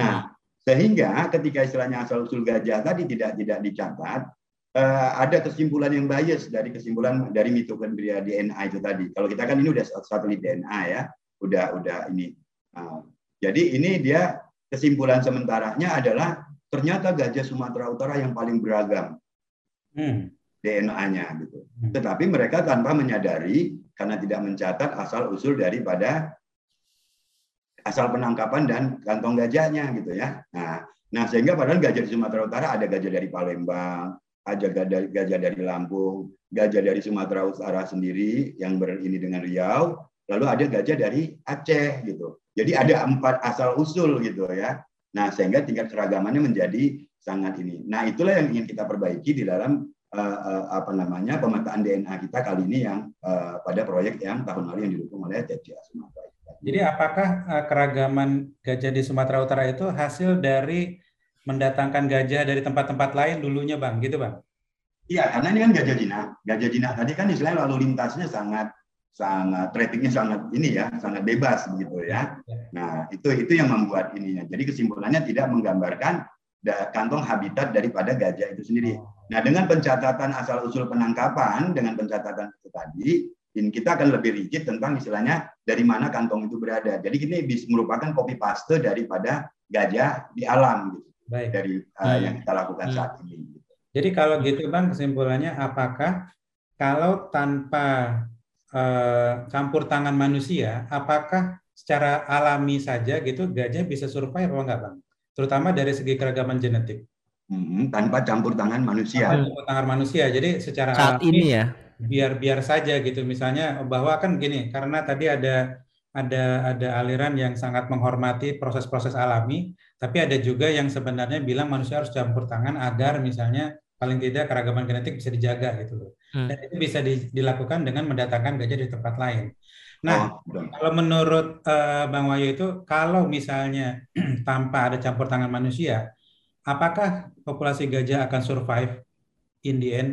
Nah, sehingga ketika istilahnya asal-usul gajah tadi tidak tidak dicatat, eh, ada kesimpulan yang bias dari kesimpulan dari mitokondria DNA itu tadi. Kalau kita kan ini udah satelit DNA ya, udah udah ini. Nah, jadi ini dia kesimpulan sementaranya adalah ternyata gajah Sumatera Utara yang paling beragam. Hmm. DNA-nya gitu. Hmm. Tetapi mereka tanpa menyadari karena tidak mencatat asal usul daripada asal penangkapan dan kantong gajahnya gitu ya. Nah, nah sehingga padahal gajah di Sumatera Utara ada gajah dari Palembang, ada gajah dari Lampung, gajah dari Sumatera Utara sendiri yang berini dengan Riau, lalu ada gajah dari Aceh gitu. Jadi ada empat asal usul gitu ya. Nah, sehingga tingkat keragamannya menjadi sangat ini. Nah, itulah yang ingin kita perbaiki di dalam uh, apa namanya pemetaan DNA kita kali ini yang uh, pada proyek yang tahun lalu yang didukung oleh TCA Sumatera. Jadi apakah uh, keragaman gajah di Sumatera Utara itu hasil dari mendatangkan gajah dari tempat-tempat lain dulunya, Bang? Gitu, Bang? Iya, karena ini kan gajah jinak. Gajah jinak tadi kan istilahnya lalu lintasnya sangat sangat trafficnya sangat ini ya, sangat bebas begitu ya. ya. Nah, itu itu yang membuat ininya. Jadi kesimpulannya tidak menggambarkan kantong habitat daripada gajah itu sendiri. Nah, dengan pencatatan asal-usul penangkapan, dengan pencatatan itu tadi, ini kita akan lebih rigid tentang istilahnya dari mana kantong itu berada. Jadi ini bisa merupakan copy paste daripada gajah di alam gitu. Baik. Dari uh, yang kita lakukan hmm. saat ini. Gitu. Jadi kalau gitu Bang kesimpulannya apakah kalau tanpa uh, campur tangan manusia, apakah secara alami saja gitu gajah bisa survive apa enggak Bang? Terutama dari segi keragaman genetik. Hmm, tanpa campur tangan manusia. Tanpa campur tangan manusia. Jadi secara saat alami, ini ya biar biar saja gitu misalnya bahwa kan gini karena tadi ada ada ada aliran yang sangat menghormati proses-proses alami tapi ada juga yang sebenarnya bilang manusia harus campur tangan agar misalnya paling tidak keragaman genetik bisa dijaga gitu loh hmm. dan itu bisa di, dilakukan dengan mendatangkan gajah di tempat lain nah oh, kalau menurut uh, bang Wayu itu kalau misalnya tanpa ada campur tangan manusia apakah populasi gajah akan survive in the end?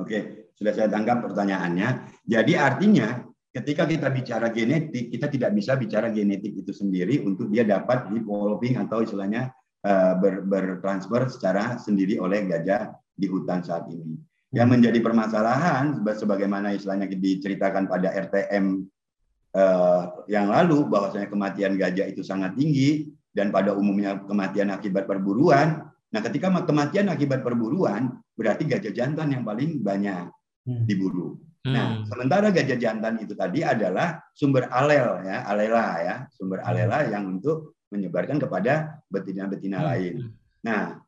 Oke, sudah saya tangkap pertanyaannya. Jadi artinya ketika kita bicara genetik, kita tidak bisa bicara genetik itu sendiri untuk dia dapat developing atau istilahnya uh, ber, bertransfer secara sendiri oleh gajah di hutan saat ini. Yang menjadi permasalahan sebagaimana istilahnya diceritakan pada RTM uh, eh, yang lalu bahwasanya kematian gajah itu sangat tinggi dan pada umumnya kematian akibat perburuan. Nah, ketika kematian akibat perburuan, berarti gajah jantan yang paling banyak hmm. diburu. Hmm. Nah, sementara gajah jantan itu tadi adalah sumber alel ya, alela ya, sumber hmm. alela yang untuk menyebarkan kepada betina-betina hmm. lain. Nah,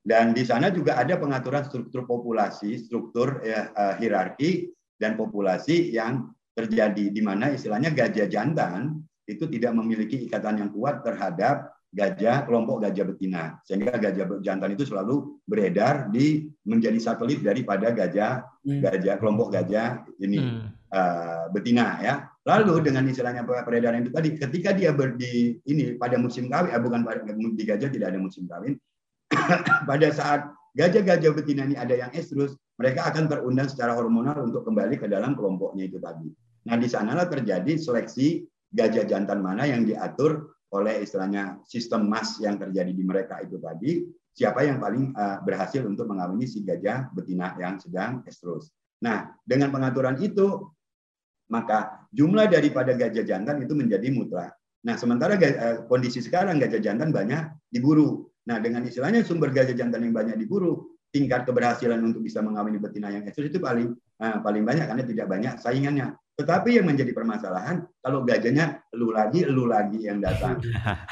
dan di sana juga ada pengaturan struktur populasi, struktur ya, uh, hierarki dan populasi yang terjadi di mana istilahnya gajah jantan itu tidak memiliki ikatan yang kuat terhadap gajah kelompok gajah betina sehingga gajah jantan itu selalu beredar di menjadi satelit daripada gajah hmm. gajah kelompok gajah ini hmm. uh, betina ya lalu dengan istilahnya peredaran itu tadi ketika dia berdi ini pada musim kawin eh, bukan pada di gajah tidak ada musim kawin pada saat gajah-gajah betina ini ada yang estrus mereka akan terundang secara hormonal untuk kembali ke dalam kelompoknya itu tadi nah di sanalah terjadi seleksi gajah jantan mana yang diatur oleh istilahnya sistem mas yang terjadi di mereka itu tadi, siapa yang paling uh, berhasil untuk mengawini si gajah betina yang sedang estrus. Nah, dengan pengaturan itu, maka jumlah daripada gajah jantan itu menjadi mutlak. Nah, sementara uh, kondisi sekarang gajah jantan banyak diburu. Nah, dengan istilahnya sumber gajah jantan yang banyak diburu, tingkat keberhasilan untuk bisa mengawini betina yang estrus itu paling Nah, paling banyak karena tidak banyak saingannya. Tetapi yang menjadi permasalahan kalau gajahnya lu lagi, lu lagi yang datang.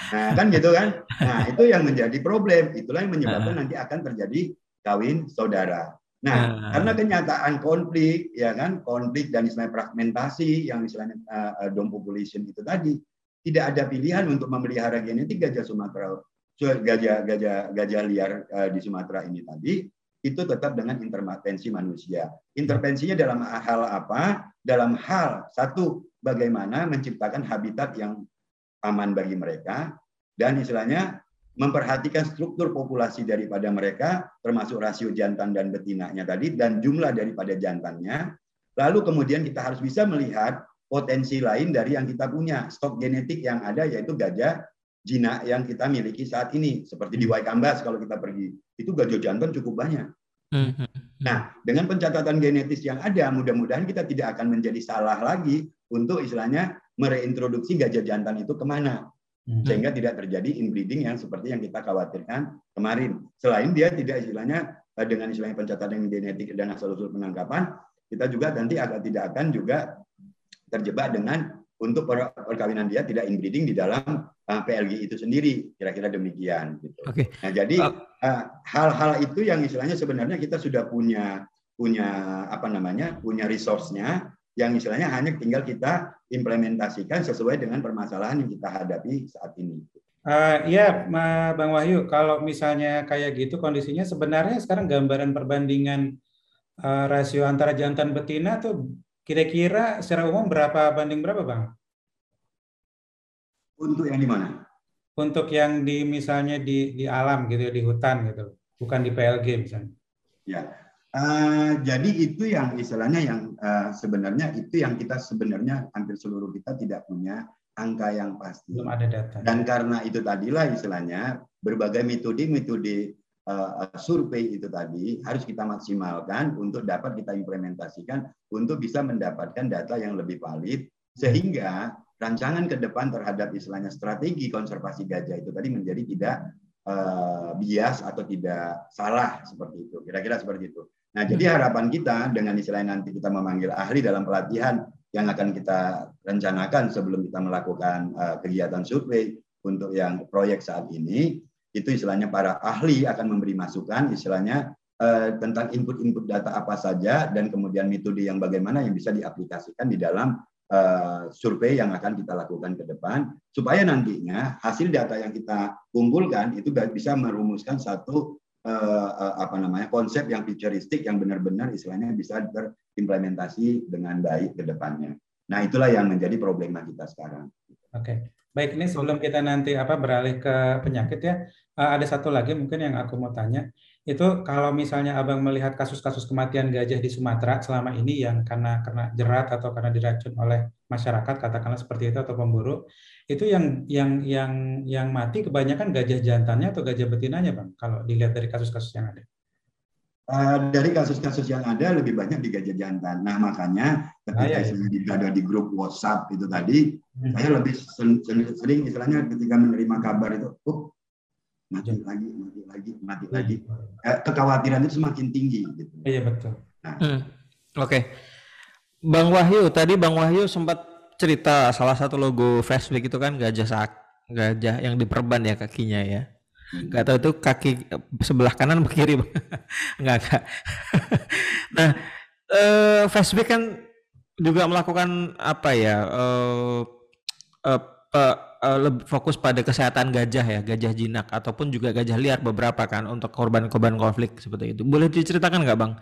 Nah, kan gitu kan? Nah, itu yang menjadi problem. Itulah yang menyebabkan nanti akan terjadi kawin saudara. Nah, karena kenyataan konflik, ya kan, konflik dan istilahnya fragmentasi yang istilahnya uh, dom population itu tadi, tidak ada pilihan untuk memelihara genetik gajah Sumatera, gajah gajah gajah liar uh, di Sumatera ini tadi itu tetap dengan intervensi manusia. Intervensinya dalam hal apa? Dalam hal satu, bagaimana menciptakan habitat yang aman bagi mereka dan istilahnya memperhatikan struktur populasi daripada mereka, termasuk rasio jantan dan betinanya tadi, dan jumlah daripada jantannya. Lalu kemudian kita harus bisa melihat potensi lain dari yang kita punya, stok genetik yang ada yaitu gajah jinak yang kita miliki saat ini. Seperti di Waikambas kalau kita pergi, itu gajah jantan cukup banyak. Hmm. Nah, dengan pencatatan genetis yang ada, mudah-mudahan kita tidak akan menjadi salah lagi untuk istilahnya mereintroduksi gajah jantan itu ke mana. Hmm. sehingga tidak terjadi inbreeding yang seperti yang kita khawatirkan kemarin. Selain dia tidak istilahnya eh, dengan istilahnya pencatatan genetik dan asal usul penangkapan, kita juga nanti akan tidak akan juga terjebak dengan untuk perkawinan dia tidak inbreeding di dalam eh, PLG itu sendiri, kira-kira demikian. Gitu. Oke. Nah jadi eh, hal-hal uh, itu yang istilahnya sebenarnya kita sudah punya punya apa namanya punya resource-nya yang istilahnya hanya tinggal kita implementasikan sesuai dengan permasalahan yang kita hadapi saat ini. Uh, iya, Bang Wahyu, kalau misalnya kayak gitu kondisinya sebenarnya sekarang gambaran perbandingan uh, rasio antara jantan betina tuh kira-kira secara umum berapa banding berapa, Bang? Untuk yang di mana? Untuk yang di misalnya di di alam gitu di hutan gitu, bukan di PLG misalnya. Ya, Uh, jadi itu yang istilahnya yang uh, sebenarnya itu yang kita sebenarnya hampir seluruh kita tidak punya angka yang pasti. Belum ada data. Dan karena itu tadilah istilahnya berbagai metode-metode uh, survei itu tadi harus kita maksimalkan untuk dapat kita implementasikan untuk bisa mendapatkan data yang lebih valid sehingga rancangan ke depan terhadap istilahnya strategi konservasi gajah itu tadi menjadi tidak uh, bias atau tidak salah seperti itu. Kira-kira seperti itu. Nah, jadi hmm. harapan kita dengan istilah nanti kita memanggil ahli dalam pelatihan yang akan kita rencanakan sebelum kita melakukan uh, kegiatan survei untuk yang proyek saat ini, itu istilahnya para ahli akan memberi masukan istilahnya uh, tentang input-input data apa saja dan kemudian metode yang bagaimana yang bisa diaplikasikan di dalam uh, survei yang akan kita lakukan ke depan supaya nantinya hasil data yang kita kumpulkan itu bisa merumuskan satu uh, apa namanya konsep yang futuristik yang benar-benar istilahnya bisa terimplementasi dengan baik ke depannya. Nah, itulah yang menjadi problema kita sekarang. Oke. Okay. Baik, ini sebelum kita nanti apa beralih ke penyakit ya, uh, ada satu lagi mungkin yang aku mau tanya. Itu kalau misalnya Abang melihat kasus-kasus kematian gajah di Sumatera selama ini yang karena karena jerat atau karena diracun oleh masyarakat katakanlah seperti itu atau pemburu, itu yang yang yang yang mati kebanyakan gajah jantannya atau gajah betinanya bang kalau dilihat dari kasus-kasus yang ada Uh, dari kasus-kasus yang ada lebih banyak di gajah jantan. Nah makanya ketika ah, iya, iya. ada di grup WhatsApp itu tadi, hmm. saya lebih sering, istilahnya ketika menerima kabar itu, oh mati hmm. lagi, mati lagi, mati hmm. lagi. Eh, kekhawatiran itu semakin tinggi. Gitu. Iya betul. Nah. Hmm. Oke, okay. Bang Wahyu tadi Bang Wahyu sempat cerita salah satu logo flashback itu kan gajah sak gajah yang diperban ya kakinya ya hmm. nggak tahu itu kaki sebelah kanan atau kiri nggak nggak nah eh, flashback kan juga melakukan apa ya eh, eh, eh, fokus pada kesehatan gajah ya gajah jinak ataupun juga gajah liar beberapa kan untuk korban-korban konflik seperti itu boleh diceritakan nggak bang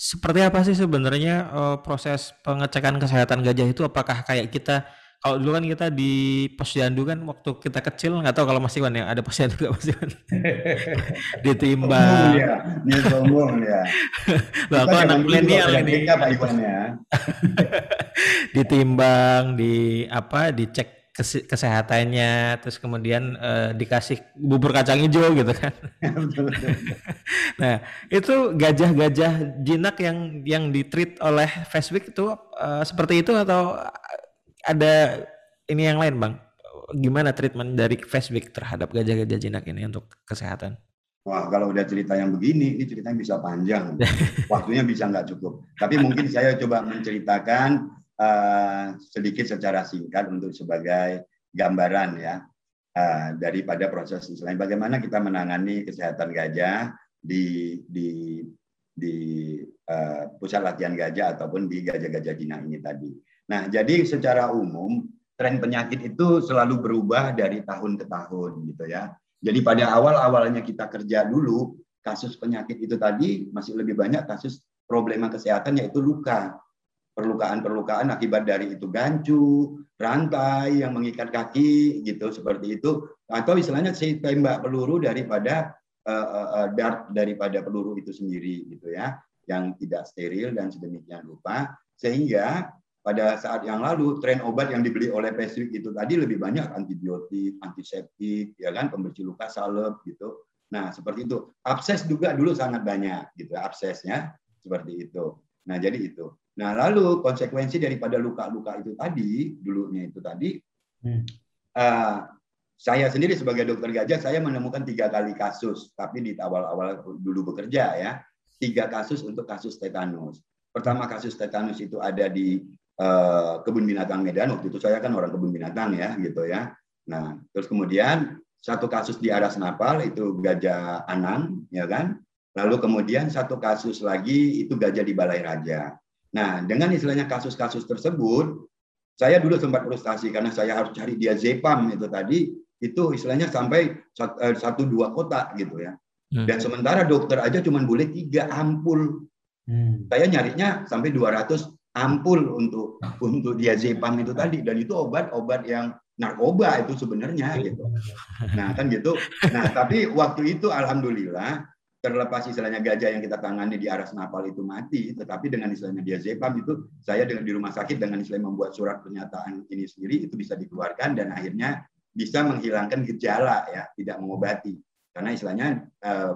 seperti apa sih sebenarnya uh, proses pengecekan kesehatan gajah itu? Apakah kayak kita kalau dulu kan kita di posyandu kan waktu kita kecil nggak tahu kalau masih ya ada posyandu nggak masih ditimbang. ya, ini sombong ya. Loh, aku anak milenial ini. Ya. ditimbang, di apa, dicek kesehatannya terus kemudian uh, dikasih bubur kacang hijau gitu kan nah itu gajah-gajah jinak yang yang ditreat oleh Facebook itu uh, seperti itu atau ada ini yang lain bang gimana treatment dari Facebook terhadap gajah-gajah jinak ini untuk kesehatan Wah, kalau udah cerita yang begini, ini ceritanya bisa panjang. Waktunya bisa nggak cukup. Tapi mungkin saya coba menceritakan uh, sedikit secara singkat untuk sebagai gambaran ya uh, daripada proses selain bagaimana kita menangani kesehatan gajah di di di uh, pusat latihan gajah ataupun di gajah-gajah Cina ini tadi. Nah, jadi secara umum tren penyakit itu selalu berubah dari tahun ke tahun gitu ya. Jadi pada awal-awalnya kita kerja dulu, kasus penyakit itu tadi masih lebih banyak kasus problema kesehatan yaitu luka. Perlukaan-perlukaan akibat dari itu gancu, rantai yang mengikat kaki gitu seperti itu atau istilahnya si tembak peluru daripada uh, uh, dart daripada peluru itu sendiri gitu ya yang tidak steril dan sedemikian rupa sehingga pada saat yang lalu tren obat yang dibeli oleh Peswik itu tadi lebih banyak antibiotik, antiseptik, ya kan pembersih luka salep gitu. Nah seperti itu. Abses juga dulu sangat banyak gitu absesnya seperti itu. Nah jadi itu. Nah lalu konsekuensi daripada luka-luka itu tadi dulunya itu tadi, hmm. uh, saya sendiri sebagai dokter gajah saya menemukan tiga kali kasus, tapi di awal-awal dulu bekerja ya tiga kasus untuk kasus tetanus. Pertama kasus tetanus itu ada di Eh, kebun binatang Medan waktu itu saya kan orang kebun binatang ya gitu ya. Nah terus kemudian satu kasus di Aras Napal itu gajah Anang ya kan. Lalu kemudian satu kasus lagi itu gajah di Balai Raja. Nah dengan istilahnya kasus-kasus tersebut saya dulu sempat frustasi karena saya harus cari dia Zepam itu tadi itu istilahnya sampai eh, satu dua kotak gitu ya. Hmm. Dan sementara dokter aja cuma boleh tiga ampul. Hmm. Saya nyarinya sampai 200 ampul untuk untuk diazepam itu tadi dan itu obat-obat yang narkoba itu sebenarnya gitu. Nah, kan gitu. Nah, tapi waktu itu alhamdulillah terlepas istilahnya gajah yang kita tangani di Aras Napal itu mati, tetapi dengan istilahnya diazepam itu saya dengan di rumah sakit dengan istilahnya membuat surat pernyataan ini sendiri itu bisa dikeluarkan dan akhirnya bisa menghilangkan gejala ya, tidak mengobati. Karena istilahnya eh,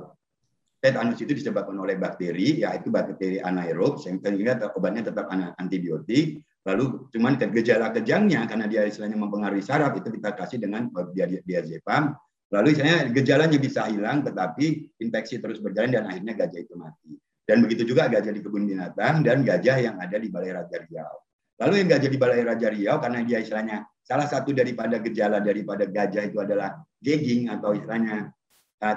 tetanus itu disebabkan oleh bakteri, yaitu bakteri anaerob, sehingga obatnya tetap antibiotik. Lalu cuman gejala kejangnya karena dia istilahnya mempengaruhi saraf itu kita kasih dengan diazepam. Lalu istilahnya gejalanya bisa hilang, tetapi infeksi terus berjalan dan akhirnya gajah itu mati. Dan begitu juga gajah di kebun binatang dan gajah yang ada di Balai Raja Riau. Lalu yang gajah di Balai Raja Riau karena dia istilahnya salah satu daripada gejala daripada gajah itu adalah gagging atau istilahnya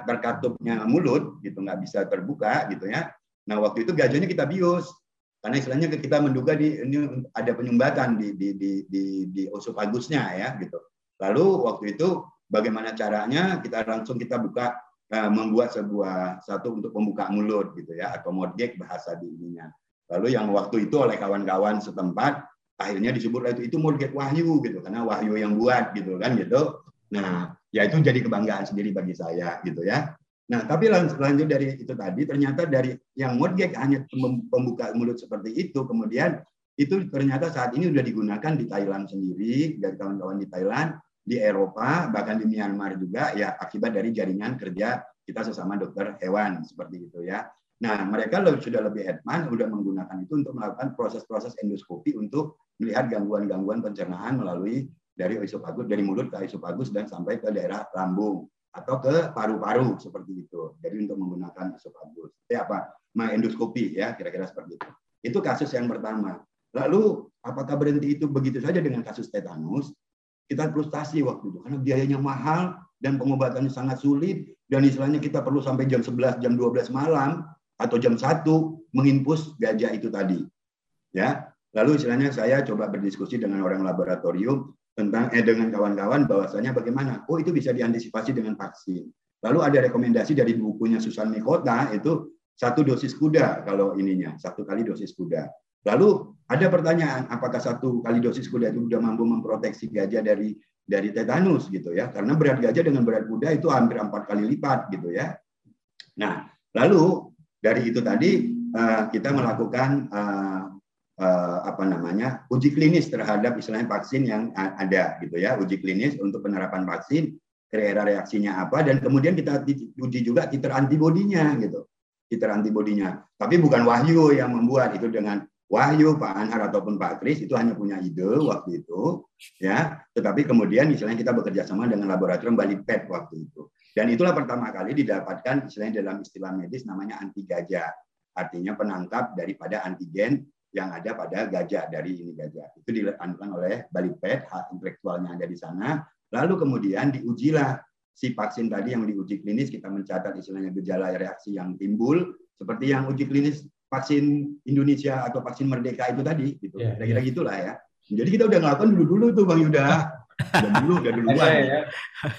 terkatupnya mulut gitu nggak bisa terbuka gitu ya. Nah waktu itu gajahnya kita bius karena istilahnya kita menduga di ini ada penyumbatan di di di di, di ya gitu. Lalu waktu itu bagaimana caranya kita langsung kita buka uh, membuat sebuah satu untuk pembuka mulut gitu ya atau modgek bahasa di ininya. Lalu yang waktu itu oleh kawan-kawan setempat akhirnya disebut itu itu wahyu gitu karena wahyu yang buat gitu kan gitu. Nah, ya itu jadi kebanggaan sendiri bagi saya gitu ya. Nah, tapi lanjut dari itu tadi ternyata dari yang modgek hanya pembuka mulut seperti itu, kemudian itu ternyata saat ini sudah digunakan di Thailand sendiri dari kawan-kawan di Thailand, di Eropa, bahkan di Myanmar juga ya akibat dari jaringan kerja kita sesama dokter hewan seperti itu ya. Nah, mereka sudah lebih advance, sudah menggunakan itu untuk melakukan proses-proses endoskopi untuk melihat gangguan-gangguan pencernaan melalui dari isopagus dari mulut ke isopagus dan sampai ke daerah lambung atau ke paru-paru seperti itu. Jadi untuk menggunakan isopagus. Ya apa? Endoskopi ya kira-kira seperti itu. Itu kasus yang pertama. Lalu apakah berhenti itu begitu saja dengan kasus tetanus? Kita frustasi waktu itu karena biayanya mahal dan pengobatannya sangat sulit dan istilahnya kita perlu sampai jam 11 jam 12 malam atau jam 1 menginpus gajah itu tadi. Ya. Lalu istilahnya saya coba berdiskusi dengan orang laboratorium tentang eh dengan kawan-kawan bahwasanya bagaimana oh itu bisa diantisipasi dengan vaksin. Lalu ada rekomendasi dari bukunya Susan Mikota itu satu dosis kuda kalau ininya satu kali dosis kuda. Lalu ada pertanyaan apakah satu kali dosis kuda itu sudah mampu memproteksi gajah dari dari tetanus gitu ya karena berat gajah dengan berat kuda itu hampir empat kali lipat gitu ya. Nah lalu dari itu tadi eh, kita melakukan uh, apa namanya uji klinis terhadap istilahnya vaksin yang ada gitu ya uji klinis untuk penerapan vaksin kira-kira reaksinya apa dan kemudian kita uji juga titer antibodinya gitu titer antibodinya tapi bukan Wahyu yang membuat itu dengan Wahyu, Pak Anhar ataupun Pak Kris itu hanya punya ide waktu itu, ya. Tetapi kemudian misalnya kita bekerja sama dengan laboratorium Bali Pet waktu itu. Dan itulah pertama kali didapatkan istilahnya dalam istilah medis namanya anti gajah. Artinya penangkap daripada antigen yang ada pada gajah dari ini gajah. Itu dilakukan oleh Bali Pet, hak intelektualnya ada di sana. Lalu kemudian diujilah si vaksin tadi yang diuji klinis kita mencatat istilahnya gejala reaksi yang timbul seperti yang uji klinis vaksin Indonesia atau vaksin Merdeka itu tadi gitu. Yeah, Kira-kira yeah. gitulah ya. Jadi kita udah ngelakuin dulu-dulu tuh Bang Yuda. Udah dulu, udah duluan. ya.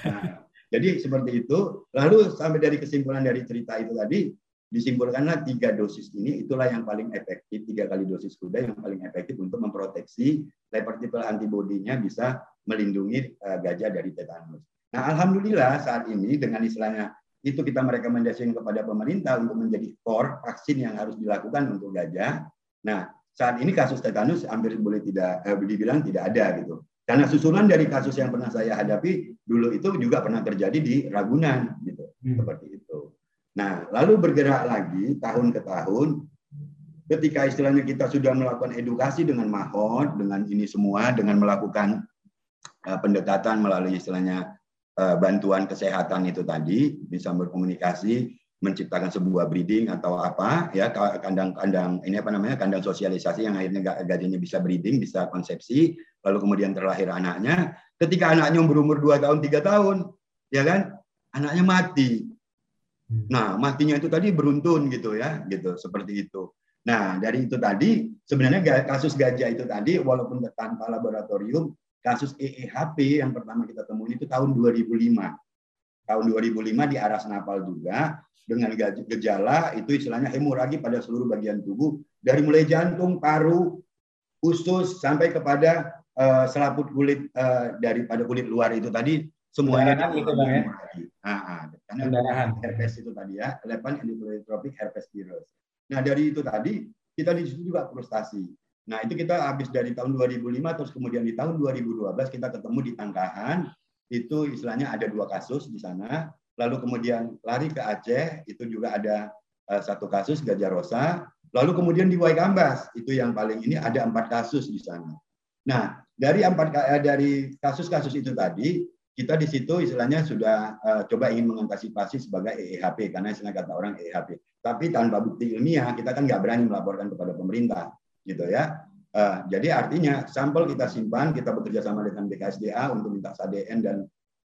Nah, jadi seperti itu. Lalu sampai dari kesimpulan dari cerita itu tadi, disimpulkanlah tiga dosis ini itulah yang paling efektif tiga kali dosis kuda yang paling efektif untuk memproteksi leper antibodinya bisa melindungi uh, gajah dari tetanus. Nah, alhamdulillah saat ini dengan istilahnya itu kita merekomendasikan kepada pemerintah untuk menjadi core vaksin yang harus dilakukan untuk gajah. Nah, saat ini kasus tetanus hampir boleh tidak eh, dibilang tidak ada gitu. Karena susulan dari kasus yang pernah saya hadapi dulu itu juga pernah terjadi di Ragunan gitu. Hmm. Seperti itu. Nah, lalu bergerak lagi tahun ke tahun ketika istilahnya kita sudah melakukan edukasi dengan mahot dengan ini semua dengan melakukan uh, pendekatan melalui istilahnya Eh, bantuan kesehatan itu tadi bisa berkomunikasi menciptakan sebuah breeding atau apa ya kandang-kandang ini apa namanya kandang sosialisasi yang akhirnya gajahnya bisa breeding bisa konsepsi lalu kemudian terlahir anaknya ketika anaknya berumur 2 tahun tiga tahun ya kan anaknya mati. Nah matinya itu tadi beruntun gitu ya gitu seperti itu nah dari itu tadi sebenarnya kasus gajah itu tadi walaupun tanpa laboratorium kasus EEHP yang pertama kita temuin itu tahun 2005. Tahun 2005 di Aras Napal juga dengan gejala itu istilahnya hemoragi pada seluruh bagian tubuh dari mulai jantung, paru, usus sampai kepada uh, selaput kulit uh, daripada kulit luar itu tadi semuanya itu bang ya. Nah, ah, karena herpes itu tadi ya, lepan endotropic herpes virus. Nah dari itu tadi kita di situ juga frustasi. Nah, itu kita habis dari tahun 2005 terus kemudian di tahun 2012 kita ketemu di Tangkahan. Itu istilahnya ada dua kasus di sana. Lalu kemudian lari ke Aceh, itu juga ada uh, satu kasus gajah rosa. Lalu kemudian di Waikambas, itu yang paling ini ada empat kasus di sana. Nah, dari empat eh, dari kasus-kasus itu tadi, kita di situ istilahnya sudah uh, coba ingin mengantisipasi sebagai EEHP karena istilah kata orang EEHP. Tapi tanpa bukti ilmiah kita kan nggak berani melaporkan kepada pemerintah gitu ya. Uh, jadi artinya sampel kita simpan, kita bekerja sama dengan BKSDA untuk minta SADN dan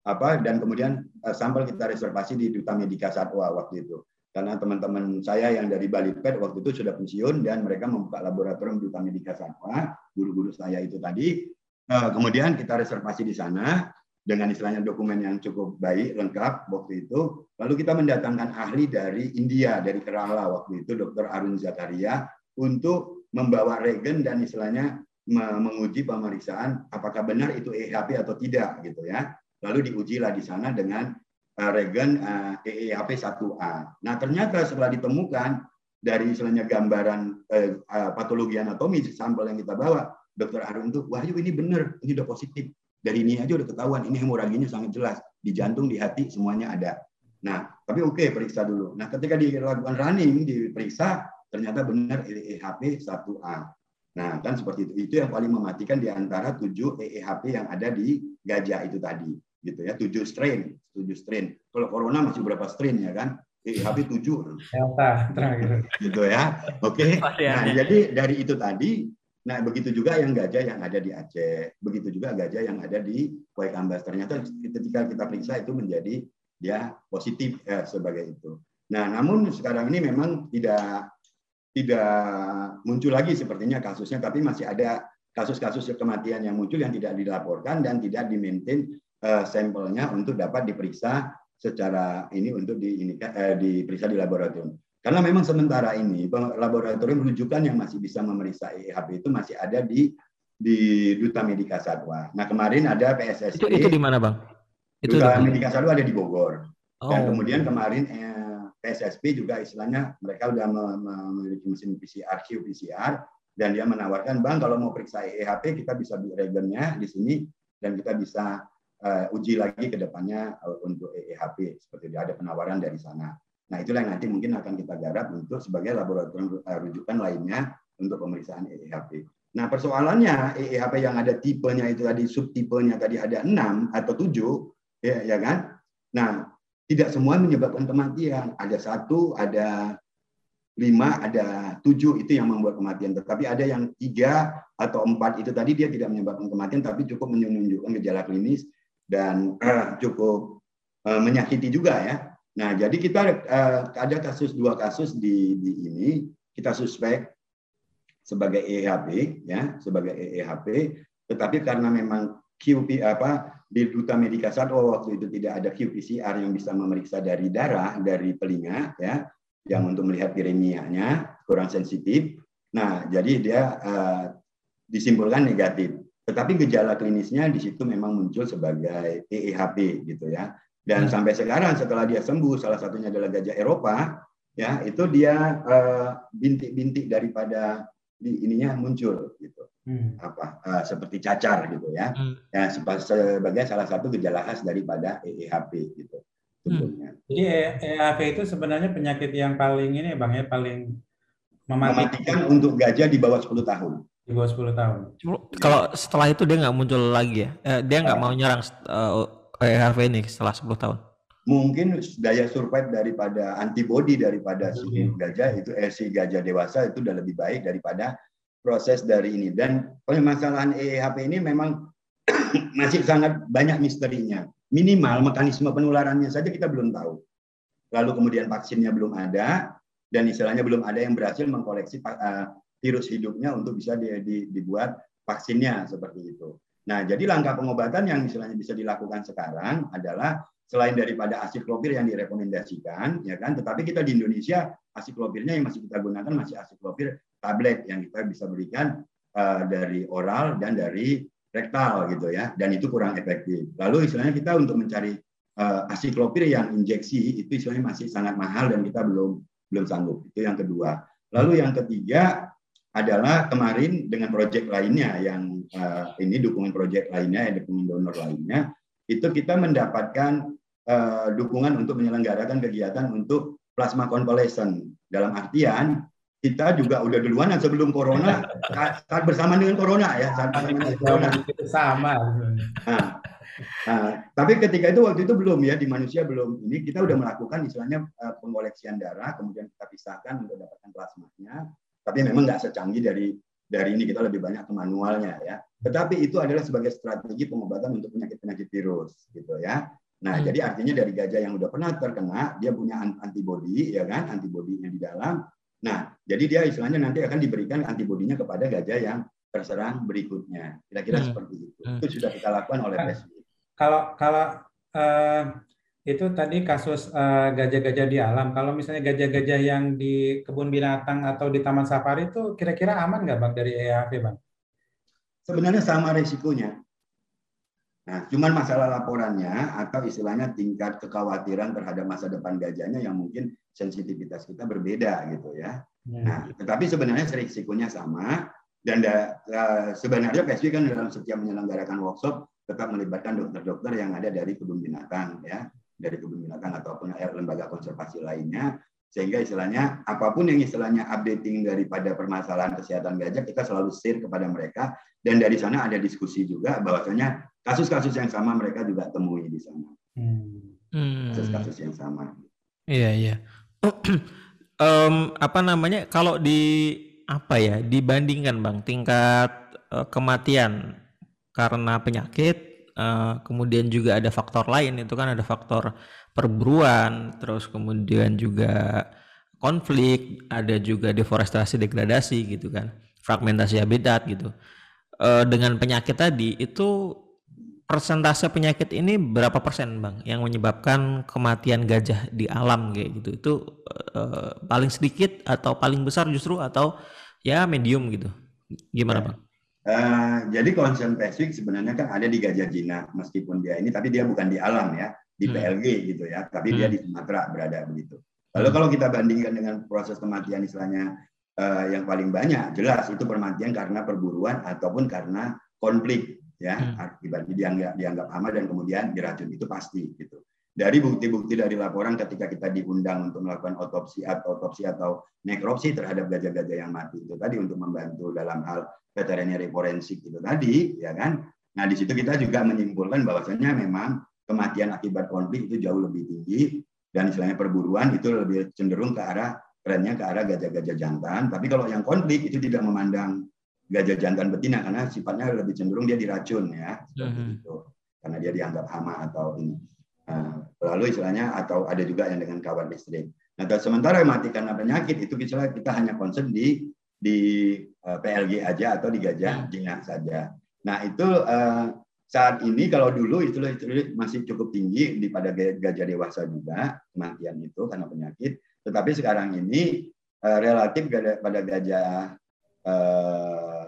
apa dan kemudian uh, sampel kita reservasi di Duta Medika Satwa waktu itu. Karena teman-teman saya yang dari Bali Pet waktu itu sudah pensiun dan mereka membuka laboratorium Duta Medika Satwa, guru-guru saya itu tadi. Uh, kemudian kita reservasi di sana dengan istilahnya dokumen yang cukup baik, lengkap waktu itu. Lalu kita mendatangkan ahli dari India, dari Kerala waktu itu, Dr. Arun Zakaria, untuk membawa regen dan istilahnya menguji pemeriksaan apakah benar itu EHP atau tidak gitu ya. Lalu diujilah di sana dengan uh, regen EHP 1A. Nah, ternyata setelah ditemukan dari istilahnya gambaran uh, uh, patologi anatomi sampel yang kita bawa, Dokter Arun itu, wahyu ini benar, ini udah positif. Dari ini aja udah ketahuan, ini hemoraginya sangat jelas. Di jantung, di hati, semuanya ada. Nah, tapi oke, okay, periksa dulu. Nah, ketika dilakukan running, diperiksa, ternyata benar EEHP 1A. Nah, kan seperti itu. Itu yang paling mematikan di antara 7 EEHP yang ada di gajah itu tadi. Gitu ya, 7 strain, 7 strain. Kalau corona masih berapa strain ya kan? EEHP 7. Delta terakhir. Gitu ya. Oke. Okay. Nah, jadi dari itu tadi Nah, begitu juga yang gajah yang ada di Aceh, begitu juga gajah yang ada di Waikambas. Ternyata ketika kita periksa itu menjadi dia positif ya, sebagai itu. Nah, namun sekarang ini memang tidak tidak muncul lagi sepertinya kasusnya, tapi masih ada kasus-kasus kematian yang muncul yang tidak dilaporkan dan tidak dimaintain uh, sampelnya untuk dapat diperiksa secara ini untuk di, ini, uh, diperiksa di laboratorium. Karena memang sementara ini laboratorium rujukan yang masih bisa memeriksa EHP itu masih ada di di Duta Medika Satwa. Nah kemarin ada PSSI. Itu, itu di mana bang? Itu Duta Medika Satwa ada di Bogor. Oh. Dan kemudian kemarin eh, PSSP juga istilahnya mereka sudah memiliki mesin PCR, qPCR, dan dia menawarkan, Bang kalau mau periksa EHP kita bisa beli regennya di sini dan kita bisa uh, uji lagi ke depannya uh, untuk EHP seperti dia ada penawaran dari sana. Nah itulah yang nanti mungkin akan kita garap untuk sebagai laboratorium uh, rujukan lainnya untuk pemeriksaan EEHP. Nah, persoalannya EEHP yang ada tipenya itu tadi subtipenya tadi ada enam atau tujuh, ya, ya kan? Nah, tidak semua menyebabkan kematian. Ada satu, ada lima, ada tujuh itu yang membuat kematian. Tetapi ada yang tiga atau empat itu tadi dia tidak menyebabkan kematian, tapi cukup menunjukkan gejala klinis dan uh, cukup uh, menyakiti juga ya. Nah, jadi kita uh, ada kasus dua kasus di, di ini kita suspek sebagai EHP ya sebagai EHP tetapi karena memang QP apa di Duta Medika Satwa waktu itu tidak ada qPCR yang bisa memeriksa dari darah dari telinga ya yang untuk melihat viremianya kurang sensitif. Nah, jadi dia uh, disimpulkan negatif. Tetapi gejala klinisnya di situ memang muncul sebagai EEHP gitu ya. Dan hmm. sampai sekarang setelah dia sembuh, salah satunya adalah gajah Eropa, ya itu dia eh, bintik-bintik uh, daripada di ininya muncul gitu hmm. apa uh, seperti cacar gitu ya hmm. ya sebagai salah satu gejala khas daripada EEHP gitu Hmm. Jadi EHP itu sebenarnya penyakit yang paling ini bang ya paling mematikan, mematikan untuk gajah di bawah 10 tahun. Di bawah 10 tahun. Kalau setelah itu dia nggak muncul lagi ya? Eh, dia nggak uh, mau nyerang uh, eh, EHP ini setelah 10 tahun? Mungkin daya survive daripada antibody daripada si hmm. gajah itu eh, si gajah dewasa itu udah lebih baik daripada proses dari ini. Dan permasalahan EHP ini memang masih sangat banyak misterinya. Minimal mekanisme penularannya saja kita belum tahu. Lalu kemudian vaksinnya belum ada dan istilahnya belum ada yang berhasil mengkoleksi uh, virus hidupnya untuk bisa di, di, dibuat vaksinnya seperti itu. Nah, jadi langkah pengobatan yang misalnya bisa dilakukan sekarang adalah selain daripada asiklopir yang direkomendasikan, ya kan, tetapi kita di Indonesia asiklopirnya yang masih kita gunakan masih asiklopir tablet yang kita bisa berikan uh, dari oral dan dari rektal gitu ya dan itu kurang efektif. Lalu istilahnya kita untuk mencari uh, asiklopir yang injeksi itu istilahnya masih sangat mahal dan kita belum belum sanggup. Itu yang kedua. Lalu yang ketiga adalah kemarin dengan proyek lainnya yang uh, ini dukungan proyek lainnya, ya, dukungan donor lainnya, itu kita mendapatkan uh, dukungan untuk menyelenggarakan kegiatan untuk plasma convalescent. Dalam artian kita juga udah duluan sebelum corona saat, saat bersamaan dengan corona ya saat bersamaan dengan corona. sama. Nah, nah, tapi ketika itu waktu itu belum ya di manusia belum. Ini kita udah melakukan istilahnya uh, pengoleksian darah kemudian kita pisahkan untuk dapatkan plasmanya tapi memang nggak secanggih dari dari ini kita lebih banyak ke manualnya ya tetapi itu adalah sebagai strategi pengobatan untuk penyakit penyakit virus gitu ya Nah, hmm. jadi artinya dari gajah yang udah pernah terkena, dia punya antibodi, ya kan, antibodinya di dalam. Nah, jadi dia istilahnya nanti akan diberikan antibodinya kepada gajah yang terserang berikutnya. Kira-kira hmm. seperti itu. Hmm. Itu sudah kita lakukan oleh nah, PSB. Kalau kalau uh, itu tadi kasus eh, gajah-gajah di alam. Kalau misalnya gajah-gajah yang di kebun binatang atau di taman safari itu kira-kira aman nggak bang dari EAV bang? Sebenarnya sama risikonya. Nah, cuman masalah laporannya atau istilahnya tingkat kekhawatiran terhadap masa depan gajahnya yang mungkin sensitivitas kita berbeda gitu ya. Hmm. Nah, tetapi sebenarnya risikonya sama dan da, uh, sebenarnya PSB kan dalam setiap menyelenggarakan workshop tetap melibatkan dokter-dokter yang ada dari kebun binatang ya, dari kebun binatang ataupun lembaga konservasi lainnya sehingga istilahnya apa pun yang istilahnya updating daripada permasalahan kesehatan gajah kita selalu share kepada mereka. Dan dari sana ada diskusi juga bahwasanya kasus-kasus yang sama mereka juga temui di sana. Hmm. kasus-kasus yang sama. Iya iya. Um, apa namanya kalau di apa ya dibandingkan bang tingkat uh, kematian karena penyakit uh, kemudian juga ada faktor lain itu kan ada faktor perburuan, terus kemudian juga konflik, ada juga deforestasi degradasi gitu kan, fragmentasi habitat gitu. E, dengan penyakit tadi itu persentase penyakit ini berapa persen bang yang menyebabkan kematian gajah di alam kayak gitu itu e, paling sedikit atau paling besar justru atau ya medium gitu gimana ya. bang? Uh, jadi concern spesifik sebenarnya kan ada di gajah jinak meskipun dia ini tapi dia bukan di alam ya di hmm. PLG gitu ya, tapi hmm. dia di Sumatera berada begitu. Lalu kalau kita bandingkan dengan proses kematian istilahnya uh, yang paling banyak, jelas itu kematian karena perburuan ataupun karena konflik ya, hmm. akibatnya dianggap dianggap aman dan kemudian diracun itu pasti gitu. Dari bukti-bukti dari laporan ketika kita diundang untuk melakukan otopsi atau otopsi atau nekropsi terhadap gajah-gajah yang mati itu tadi untuk membantu dalam hal veterinary forensik itu tadi, ya kan? Nah di situ kita juga menyimpulkan bahwasanya memang kematian akibat konflik itu jauh lebih tinggi dan istilahnya perburuan itu lebih cenderung ke arah trennya ke arah gajah-gajah jantan. Tapi kalau yang konflik itu tidak memandang gajah jantan betina karena sifatnya lebih cenderung dia diracun ya seperti uh-huh. itu karena dia dianggap hama atau ini nah, lalu istilahnya atau ada juga yang dengan kawat listrik nah sementara mati karena penyakit itu misalnya kita hanya concern di di eh, PLG aja atau di gajah jinak saja. Nah itu uh, saat ini kalau dulu itu, itu masih cukup tinggi di pada gajah dewasa juga kematian itu karena penyakit. Tetapi sekarang ini uh, relatif pada gajah uh,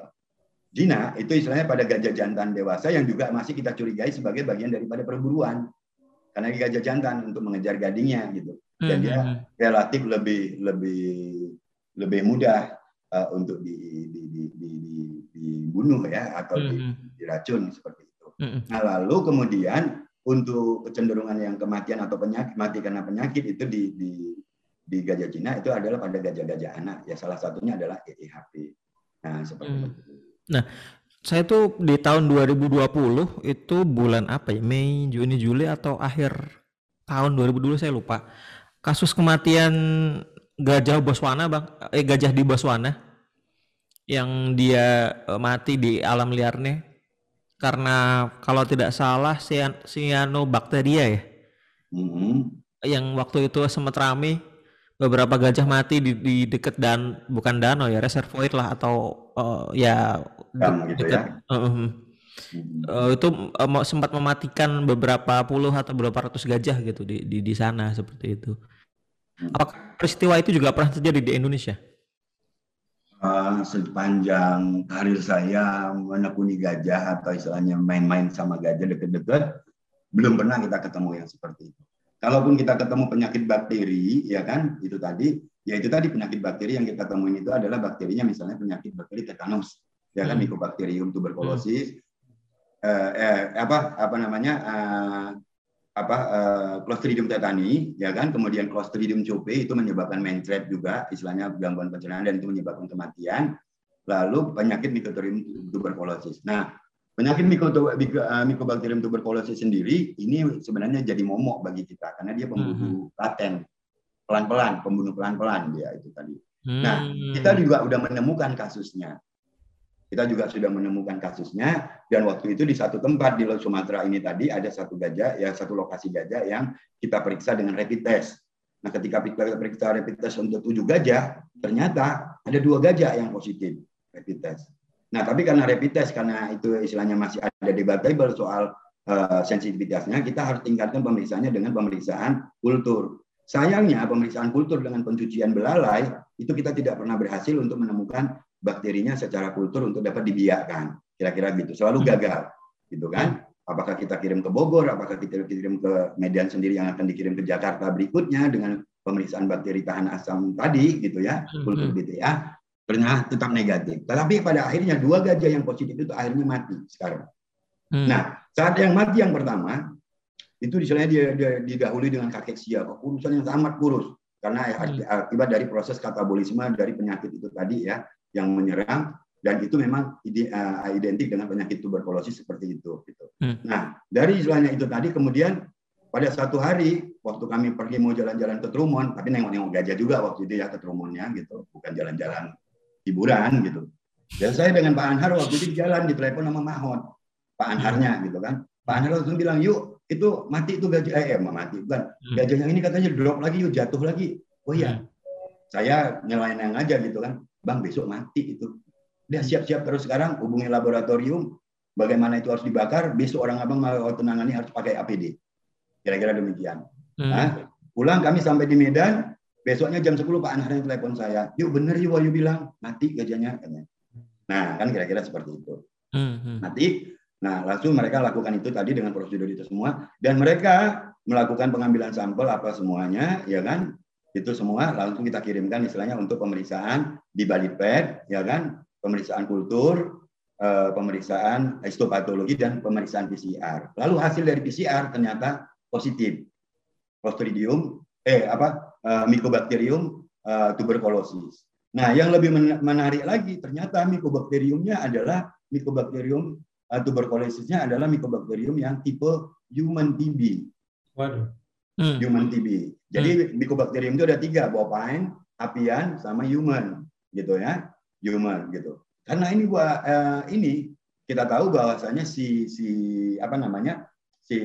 Jina itu istilahnya pada gajah jantan dewasa yang juga masih kita curigai sebagai bagian daripada perburuan karena gajah jantan untuk mengejar gadingnya gitu dan dia hmm, hmm, hmm. relatif lebih lebih lebih mudah uh, untuk di, di, di, di, di, dibunuh ya atau di, diracun seperti itu. Nah lalu kemudian untuk kecenderungan yang kematian atau penyakit mati karena penyakit itu di, di di gajah Cina itu adalah pada gajah-gajah anak ya salah satunya adalah EEHP. Nah, seperti hmm. itu. Nah, saya tuh di tahun 2020 itu bulan apa ya? Mei, Juni, Juli atau akhir tahun 2020 saya lupa. Kasus kematian gajah Botswana, Bang. Eh gajah di Botswana yang dia eh, mati di alam liarnya karena kalau tidak salah cyanobacteria ya. Mm -hmm. Yang waktu itu sempat rame beberapa gajah mati di, di dekat dan bukan danau ya reservoir lah atau uh, ya Dam, gitu dekat ya. uh, uh, uh, itu uh, sempat mematikan beberapa puluh atau beberapa ratus gajah gitu di di, di sana seperti itu. Hmm. Apakah peristiwa itu juga pernah terjadi di Indonesia? Uh, sepanjang karir saya menekuni gajah atau istilahnya main-main sama gajah deket-deket, belum pernah kita ketemu yang seperti itu. Kalaupun kita ketemu penyakit bakteri, ya kan, itu tadi, ya itu tadi penyakit bakteri yang kita temuin itu adalah bakterinya misalnya penyakit bakteri tetanus, ya kan, hmm. Mycobacterium tuberculosis, hmm. eh, eh, apa apa namanya, eh, apa eh, Clostridium tetani, ya kan, kemudian Clostridium cope itu menyebabkan menstret juga, istilahnya gangguan pencernaan dan itu menyebabkan kematian. Lalu penyakit Mycobacterium tuberculosis. Nah, Penyakit Mycobacterium eh, tuberculosis sendiri ini sebenarnya jadi momok bagi kita karena dia pembunuh hmm. laten pelan-pelan, pembunuh pelan-pelan dia itu tadi. Hmm. Nah, kita juga sudah menemukan kasusnya. Kita juga sudah menemukan kasusnya dan waktu itu di satu tempat di Sumatera ini tadi ada satu gajah ya satu lokasi gajah yang kita periksa dengan rapid test. Nah, ketika kita periksa rapid test untuk tujuh gajah, ternyata ada dua gajah yang positif rapid test. Nah, tapi karena rapid test, karena itu istilahnya masih ada debatable soal uh, sensitivitasnya, kita harus tingkatkan pemeriksaannya dengan pemeriksaan kultur. Sayangnya pemeriksaan kultur dengan pencucian belalai itu kita tidak pernah berhasil untuk menemukan bakterinya secara kultur untuk dapat dibiarkan. Kira-kira gitu. Selalu hmm. gagal, gitu kan? Apakah kita kirim ke Bogor, apakah kita kirim ke Medan sendiri yang akan dikirim ke Jakarta berikutnya dengan pemeriksaan bakteri tahan asam tadi, gitu ya, hmm. kultur BTA ternyata tetap negatif. Tetapi pada akhirnya dua gajah yang positif itu akhirnya mati sekarang. Hmm. Nah, saat yang mati yang pertama itu istilahnya dia, dia didahului dengan kakek sia, kurusan yang sangat kurus karena hmm. akibat dari proses katabolisme dari penyakit itu tadi ya yang menyerang dan itu memang uh, identik dengan penyakit tuberkulosis seperti itu gitu. Hmm. Nah, dari istilahnya itu tadi kemudian pada satu hari waktu kami pergi mau jalan-jalan ke Trumon, tapi nengok-nengok gajah juga waktu itu ya ke Trumonnya gitu, bukan jalan-jalan hiburan gitu. Dan saya dengan Pak Anhar waktu itu jalan di telepon sama Mahon, Pak Anharnya gitu kan. Pak Anhar langsung bilang, yuk itu mati itu gajah, eh, eh mati bukan hmm. gajah yang ini katanya drop lagi, yuk jatuh lagi. Oh iya, hmm. saya nyelain yang aja gitu kan, bang besok mati itu. Dia siap-siap terus sekarang hubungi laboratorium, bagaimana itu harus dibakar, besok orang abang mau tenangani harus pakai APD. Kira-kira demikian. Hmm. Nah, pulang kami sampai di Medan, Besoknya jam 10 Pak Anhar yang telepon saya. Yuk bener yuk Wahyu bilang. Mati gajahnya. Katanya. Nah kan kira-kira seperti itu. Hmm. Mati. Nah langsung mereka lakukan itu tadi dengan prosedur itu semua. Dan mereka melakukan pengambilan sampel apa semuanya. ya kan Itu semua langsung kita kirimkan istilahnya untuk pemeriksaan di Baliped. ya kan Pemeriksaan kultur, eh, pemeriksaan histopatologi dan pemeriksaan PCR. Lalu hasil dari PCR ternyata positif Clostridium eh apa uh, Mycobacterium uh, tuberculosis. Nah, yang lebih menarik lagi ternyata Mycobacteriumnya adalah Mycobacterium uh, tuberculosisnya adalah Mycobacterium yang tipe human TB. Waduh. Hmm. Human TB. Jadi hmm. Mycobacterium itu ada tiga, bovine, apian, sama human, gitu ya, human gitu. Karena ini buat uh, ini kita tahu bahwasanya si si apa namanya si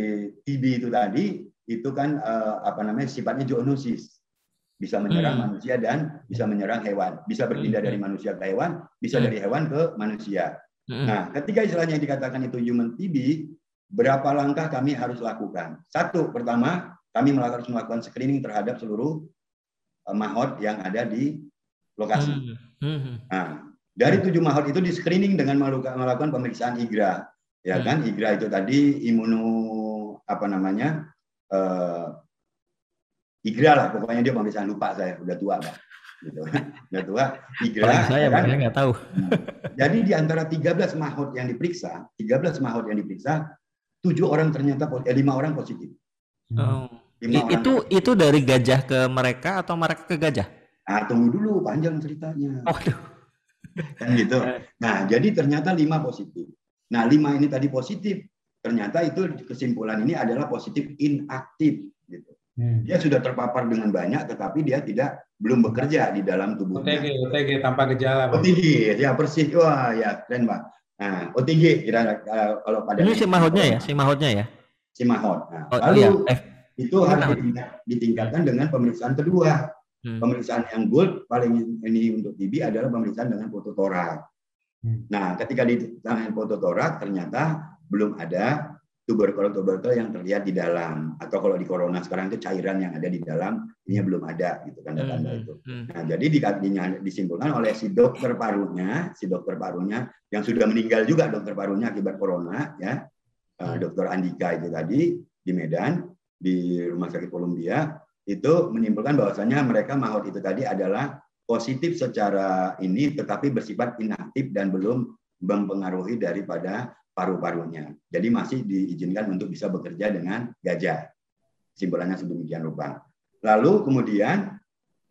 TB itu tadi itu kan uh, apa namanya sifatnya zoonosis bisa menyerang hmm. manusia dan bisa menyerang hewan, bisa berpindah hmm. dari manusia ke hewan, bisa hmm. dari hewan ke manusia. Hmm. Nah, ketika istilahnya yang dikatakan itu human TB, berapa langkah kami harus lakukan? Satu, pertama, kami melakukan melakukan screening terhadap seluruh uh, mahot yang ada di lokasi. Hmm. Hmm. Nah, dari tujuh mahot itu di screening dengan melakukan pemeriksaan IGRA, ya kan? IGRA itu tadi imuno apa namanya? Uh, Igra lah, pokoknya dia pemeriksaan lupa saya, udah tua pak. Gitu. Udah tua, Igra. saya kan? nggak tahu. Nah, jadi di antara 13 mahot yang diperiksa, 13 mahot yang diperiksa, tujuh orang ternyata, eh, lima orang positif. Oh. Lima orang itu positif. itu dari gajah ke mereka atau mereka ke gajah? Nah, tunggu dulu, panjang ceritanya. Oh, kan gitu. Nah, jadi ternyata lima positif. Nah, lima ini tadi positif, ternyata itu kesimpulan ini adalah positif inaktif. Hmm. Dia sudah terpapar dengan banyak, tetapi dia tidak belum bekerja di dalam tubuhnya. OTG, OTG tanpa gejala. OTG, ya persis. Wah, ya keren pak. Nah, OTG kira kalau pada ini si mahotnya ya, si mahotnya ya. Si mahot. Nah, oh, lalu iya. eh. itu harus ditingkatkan dengan pemeriksaan kedua. Hmm. Pemeriksaan yang gold paling ini untuk TB adalah pemeriksaan dengan foto torak. Hmm. Nah, ketika di tangan foto torak ternyata belum ada tuberkulose-tuberkulose yang terlihat di dalam atau kalau di corona sekarang itu cairan yang ada di dalam ini belum ada gitu tanda-tanda hmm, itu. Hmm. Nah, jadi di, di, disimpulkan oleh si dokter parunya, si dokter parunya yang sudah meninggal juga dokter parunya akibat corona ya. Uh, dokter Andika itu tadi di Medan di Rumah Sakit Columbia itu menyimpulkan bahwasanya mereka maut itu tadi adalah positif secara ini tetapi bersifat inaktif dan belum mempengaruhi daripada paru-parunya. Jadi masih diizinkan untuk bisa bekerja dengan gajah. Simbolannya sedemikian rupa. Lalu kemudian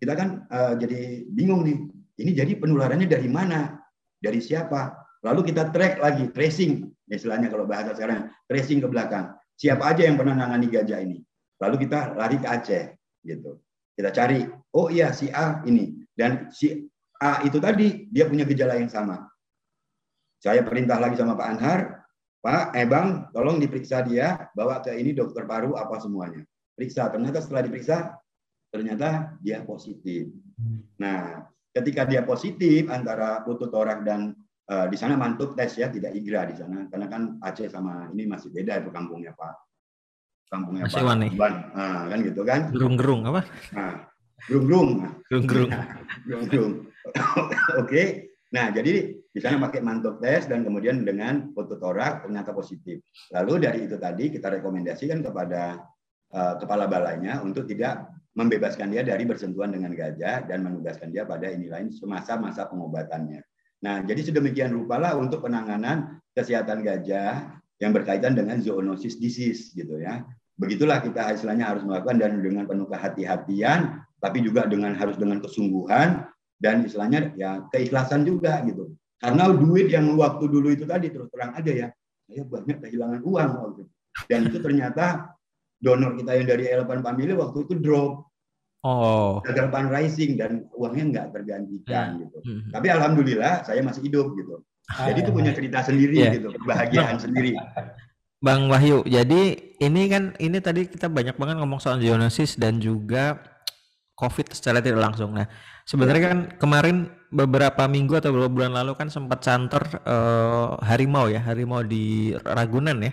kita kan uh, jadi bingung nih. Ini jadi penularannya dari mana? Dari siapa? Lalu kita track lagi, tracing, istilahnya kalau bahasa sekarang, tracing ke belakang. Siapa aja yang pernah nangani gajah ini? Lalu kita lari ke Aceh, gitu. Kita cari, oh iya si A ini dan si A itu tadi dia punya gejala yang sama. Saya perintah lagi sama Pak Anhar, Pak, eh Bang, tolong diperiksa dia, bawa ke ini dokter paru apa semuanya. Periksa, ternyata setelah diperiksa, ternyata dia positif. Nah, ketika dia positif antara putu torak dan uh, di sana mantub tes ya, tidak igra di sana, karena kan Aceh sama ini masih beda itu kampungnya Pak. Kampungnya masih Pak. Wani. Nah, kan gitu kan. Gerung-gerung apa? Nah, gerung-gerung. Gerung-gerung. gerung-gerung. Oke. Nah, jadi di sana pakai mantuk tes dan kemudian dengan foto torak ternyata positif. Lalu dari itu tadi kita rekomendasikan kepada uh, kepala balainya untuk tidak membebaskan dia dari bersentuhan dengan gajah dan menugaskan dia pada ini lain semasa-masa pengobatannya. Nah, jadi sedemikian rupalah untuk penanganan kesehatan gajah yang berkaitan dengan zoonosis disease gitu ya. Begitulah kita istilahnya harus melakukan dan dengan penuh kehati-hatian, tapi juga dengan harus dengan kesungguhan dan istilahnya ya keikhlasan juga gitu. Karena duit yang waktu dulu itu tadi terus terang aja ya, saya banyak kehilangan uang waktu itu. Dan itu ternyata donor kita yang dari Elephant Family waktu itu drop. Oh. Gagal fundraising dan uangnya nggak tergantikan hmm. gitu. Hmm. Tapi alhamdulillah saya masih hidup gitu. Jadi itu punya cerita sendiri yeah. gitu, kebahagiaan sendiri. Bang Wahyu, jadi ini kan ini tadi kita banyak banget ngomong soal zoonosis dan juga COVID secara tidak langsung. Nah, sebenarnya kan kemarin beberapa minggu atau beberapa bulan lalu kan sempat santer uh, harimau ya, harimau di Ragunan ya.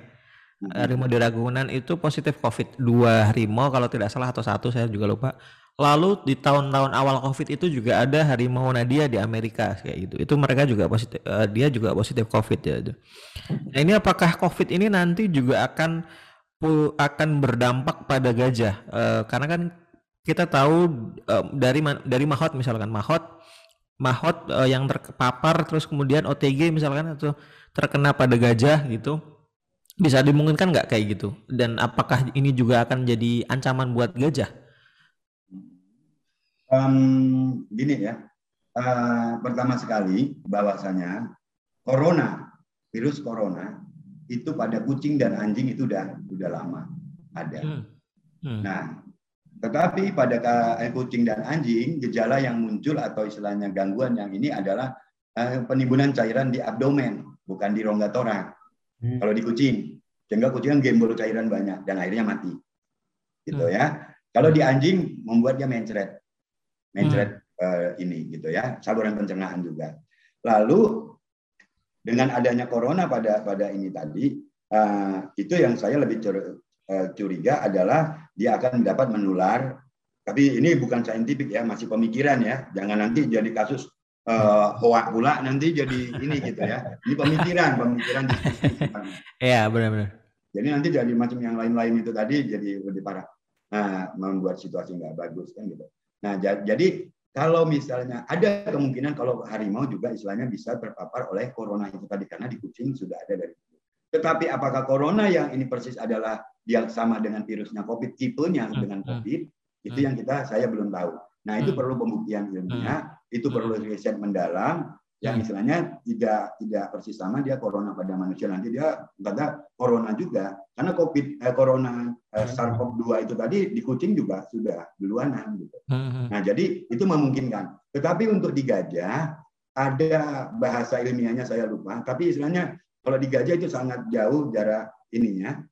Hmm. Harimau di Ragunan itu positif COVID. Dua harimau kalau tidak salah atau satu saya juga lupa. Lalu di tahun-tahun awal COVID itu juga ada harimau Nadia di Amerika kayak gitu. Itu mereka juga positif, uh, dia juga positif COVID ya. Nah ini apakah COVID ini nanti juga akan akan berdampak pada gajah? Uh, karena kan kita tahu uh, dari dari mahot misalkan mahot mahot uh, yang terpapar terus kemudian OTG misalkan atau terkena pada gajah gitu Bisa dimungkinkan nggak kayak gitu? Dan apakah ini juga akan jadi ancaman buat gajah? Um, gini ya, uh, pertama sekali bahwasanya corona, virus corona itu pada kucing dan anjing itu udah udah lama ada. Hmm. Hmm. Nah, tetapi pada eh, kucing dan anjing gejala yang muncul atau istilahnya gangguan yang ini adalah uh, penimbunan cairan di abdomen, bukan di rongga torak. Hmm. Kalau di kucing, sehingga kucing kan gembol cairan banyak dan akhirnya mati. Gitu hmm. ya. Kalau di anjing membuat dia mencret. Mencret hmm. uh, ini gitu ya, saluran pencernaan juga. Lalu dengan adanya corona pada pada ini tadi, uh, itu yang saya lebih curiga adalah dia akan dapat menular. Tapi ini bukan saintifik ya, masih pemikiran ya. Jangan nanti jadi kasus uh, hoak pula nanti jadi ini gitu ya. Ini pemikiran, pemikiran Iya, benar-benar. Jadi nanti jadi macam yang lain-lain itu tadi jadi lebih parah. Nah, membuat situasi nggak bagus kan gitu. Nah, jadi kalau misalnya ada kemungkinan kalau harimau juga istilahnya bisa terpapar oleh corona itu tadi karena di kucing sudah ada dari dulu. Tetapi apakah corona yang ini persis adalah dia sama dengan virusnya COVID tipenya hmm, dengan hmm. COVID itu hmm. yang kita saya belum tahu. Nah, itu perlu pembuktian ilmiah, itu perlu riset mendalam yang istilahnya tidak tidak persis sama dia corona pada manusia nanti dia kata corona juga karena covid eh, corona eh, SARS-CoV-2 itu tadi di kucing juga sudah duluanan gitu. Nah jadi itu memungkinkan. Tetapi untuk di gajah ada bahasa ilmiahnya saya lupa. Tapi istilahnya kalau di gajah itu sangat jauh jarak ininya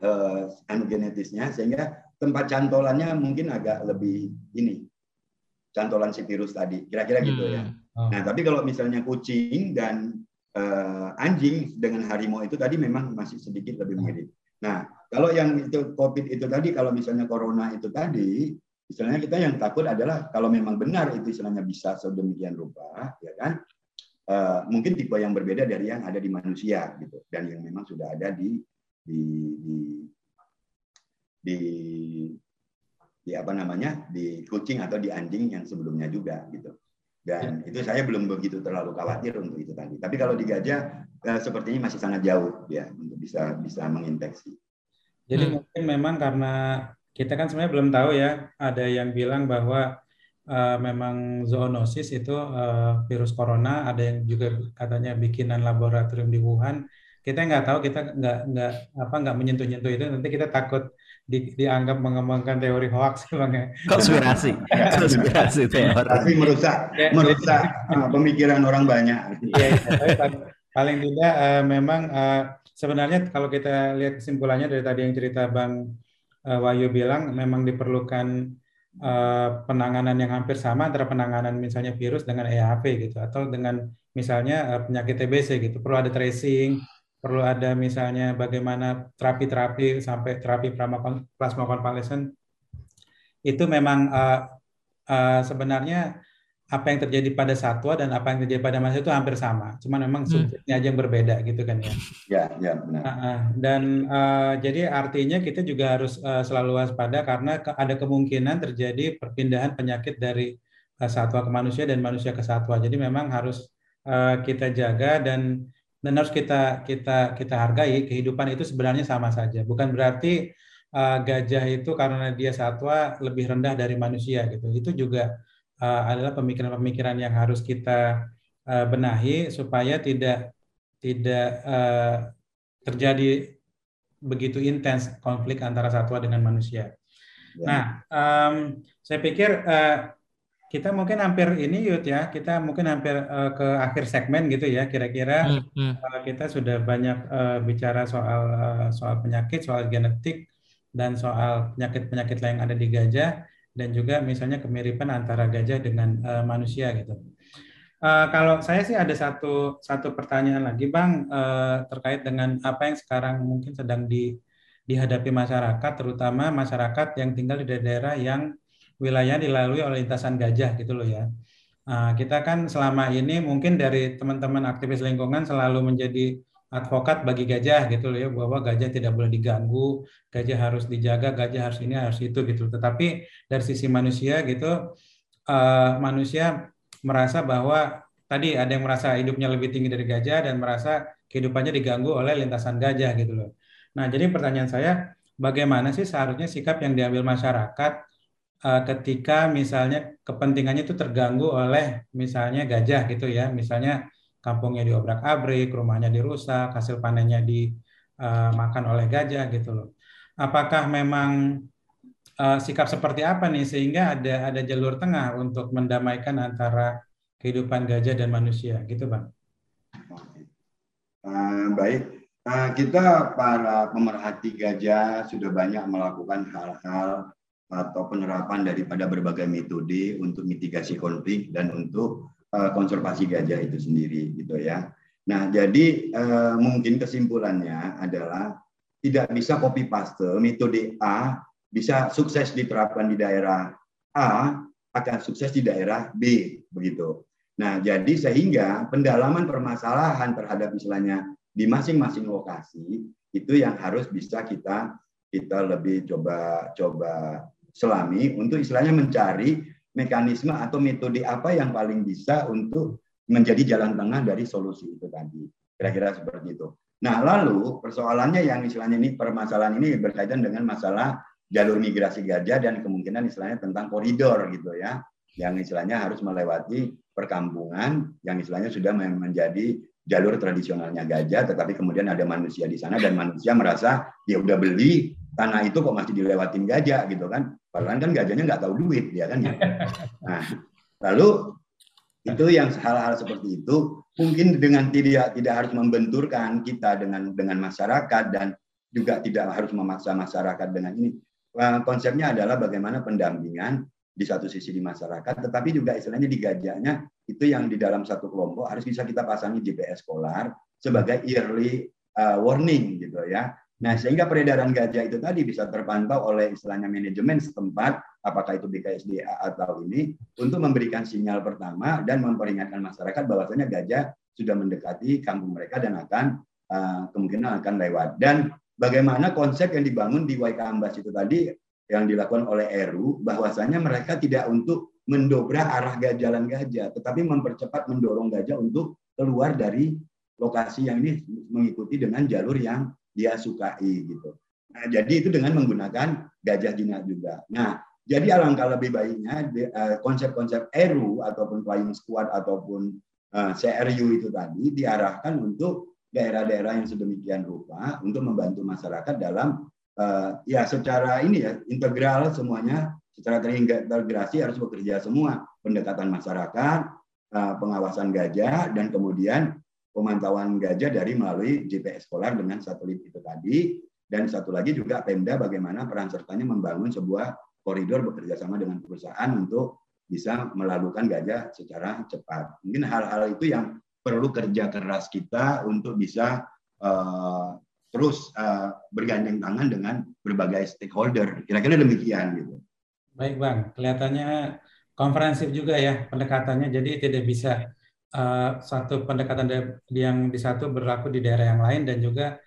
eh, anu genetisnya sehingga tempat cantolannya mungkin agak lebih ini cantolan si virus tadi. Kira-kira gitu ya. Hmm. Oh. Nah, tapi kalau misalnya kucing dan uh, anjing dengan harimau itu tadi memang masih sedikit lebih hmm. mirip. Nah, kalau yang itu COVID itu tadi, kalau misalnya corona itu tadi, istilahnya kita yang takut adalah kalau memang benar itu istilahnya bisa sedemikian rupa, ya kan? Uh, mungkin tipe yang berbeda dari yang ada di manusia gitu, dan yang memang sudah ada di di di di di apa namanya di kucing atau di anjing yang sebelumnya juga gitu dan ya. itu saya belum begitu terlalu khawatir untuk itu tadi tapi kalau di gajah eh, sepertinya masih sangat jauh ya untuk bisa bisa menginfeksi jadi hmm. mungkin memang karena kita kan sebenarnya belum tahu ya ada yang bilang bahwa uh, memang zoonosis itu uh, virus corona ada yang juga katanya bikinan laboratorium di Wuhan kita nggak tahu kita nggak nggak apa nggak menyentuh nyentuh itu. Nanti kita takut di, dianggap mengembangkan teori hoax bang ya. Konspirasi. Konspirasi teori. Tapi merusak ya, merusak uh, pemikiran orang banyak. Ya, ya, paling tidak uh, memang uh, sebenarnya kalau kita lihat kesimpulannya dari tadi yang cerita bang uh, Wahyu bilang memang diperlukan uh, penanganan yang hampir sama antara penanganan misalnya virus dengan EHP gitu atau dengan misalnya uh, penyakit TBC gitu. Perlu ada tracing perlu ada misalnya bagaimana terapi-terapi sampai terapi plasma konvalesen itu memang uh, uh, sebenarnya apa yang terjadi pada satwa dan apa yang terjadi pada manusia itu hampir sama, cuma memang hmm. subjeknya aja yang berbeda gitu kan ya. Ya, ya benar. Uh, dan uh, jadi artinya kita juga harus uh, selalu waspada karena ke ada kemungkinan terjadi perpindahan penyakit dari uh, satwa ke manusia dan manusia ke satwa. Jadi memang harus uh, kita jaga dan dan harus kita kita kita hargai kehidupan itu sebenarnya sama saja bukan berarti uh, gajah itu karena dia satwa lebih rendah dari manusia gitu itu juga uh, adalah pemikiran-pemikiran yang harus kita uh, benahi supaya tidak tidak uh, terjadi begitu intens konflik antara satwa dengan manusia. Ya. Nah, um, saya pikir uh, kita mungkin hampir ini Yud ya, kita mungkin hampir uh, ke akhir segmen gitu ya, kira-kira hmm, hmm. Uh, kita sudah banyak uh, bicara soal uh, soal penyakit, soal genetik dan soal penyakit-penyakit lain yang ada di gajah dan juga misalnya kemiripan antara gajah dengan uh, manusia gitu. Uh, kalau saya sih ada satu satu pertanyaan lagi Bang uh, terkait dengan apa yang sekarang mungkin sedang di dihadapi masyarakat, terutama masyarakat yang tinggal di daerah yang wilayah dilalui oleh lintasan gajah gitu loh ya. Nah, kita kan selama ini mungkin dari teman-teman aktivis lingkungan selalu menjadi advokat bagi gajah gitu loh ya bahwa gajah tidak boleh diganggu, gajah harus dijaga, gajah harus ini harus itu gitu. Tetapi dari sisi manusia gitu uh, manusia merasa bahwa tadi ada yang merasa hidupnya lebih tinggi dari gajah dan merasa kehidupannya diganggu oleh lintasan gajah gitu loh. Nah, jadi pertanyaan saya, bagaimana sih seharusnya sikap yang diambil masyarakat uh, ketika misalnya kepentingannya itu terganggu oleh misalnya gajah gitu ya, misalnya kampungnya diobrak-abrik, rumahnya dirusak, hasil panennya dimakan uh, oleh gajah gitu loh. Apakah memang uh, sikap seperti apa nih sehingga ada ada jalur tengah untuk mendamaikan antara kehidupan gajah dan manusia gitu bang? Baik, kita para pemerhati gajah sudah banyak melakukan hal-hal atau penerapan daripada berbagai metode untuk mitigasi konflik dan untuk uh, konservasi gajah itu sendiri gitu ya. Nah, jadi uh, mungkin kesimpulannya adalah tidak bisa copy paste metode A bisa sukses diterapkan di daerah A akan sukses di daerah B begitu. Nah, jadi sehingga pendalaman permasalahan terhadap misalnya di masing-masing lokasi itu yang harus bisa kita kita lebih coba coba selami untuk istilahnya mencari mekanisme atau metode apa yang paling bisa untuk menjadi jalan tengah dari solusi itu tadi. Kira-kira seperti itu. Nah, lalu persoalannya yang istilahnya ini permasalahan ini berkaitan dengan masalah jalur migrasi gajah dan kemungkinan istilahnya tentang koridor gitu ya yang istilahnya harus melewati perkampungan yang istilahnya sudah menjadi jalur tradisionalnya gajah tetapi kemudian ada manusia di sana dan manusia merasa dia udah beli tanah itu kok masih dilewatin gajah gitu kan padahal kan gajahnya nggak tahu duit ya kan ya nah lalu itu yang hal-hal seperti itu mungkin dengan tidak tidak harus membenturkan kita dengan dengan masyarakat dan juga tidak harus memaksa masyarakat dengan ini Eh, konsepnya adalah bagaimana pendampingan di satu sisi di masyarakat, tetapi juga istilahnya di gajahnya itu yang di dalam satu kelompok harus bisa kita pasangi GPS Polar sebagai early uh, warning gitu ya. Nah, sehingga peredaran gajah itu tadi bisa terpantau oleh istilahnya manajemen setempat, apakah itu BKSDA atau ini, untuk memberikan sinyal pertama dan memperingatkan masyarakat bahwasanya gajah sudah mendekati kampung mereka dan akan uh, kemungkinan akan lewat. Dan bagaimana konsep yang dibangun di Waika Ambas itu tadi yang dilakukan oleh Eru bahwasanya mereka tidak untuk mendobrak arah jalan gajah tetapi mempercepat mendorong gajah untuk keluar dari lokasi yang ini mengikuti dengan jalur yang dia sukai gitu. Nah, jadi itu dengan menggunakan gajah jinak juga. Nah, jadi alangkah lebih baiknya eh, konsep-konsep ERU ataupun flying squad ataupun eh, CRU itu tadi diarahkan untuk daerah-daerah yang sedemikian rupa untuk membantu masyarakat dalam uh, ya secara ini ya integral semuanya secara terintegrasi harus bekerja semua pendekatan masyarakat pengawasan gajah dan kemudian pemantauan gajah dari melalui GPS Polar dengan satelit itu tadi dan satu lagi juga Pemda bagaimana peran sertanya membangun sebuah koridor bekerja sama dengan perusahaan untuk bisa melakukan gajah secara cepat. Mungkin hal-hal itu yang perlu kerja keras kita untuk bisa uh, terus uh, bergandeng tangan dengan berbagai stakeholder. Kira-kira demikian gitu. Baik bang, kelihatannya konferensif juga ya pendekatannya. Jadi tidak bisa uh, satu pendekatan yang di satu berlaku di daerah yang lain dan juga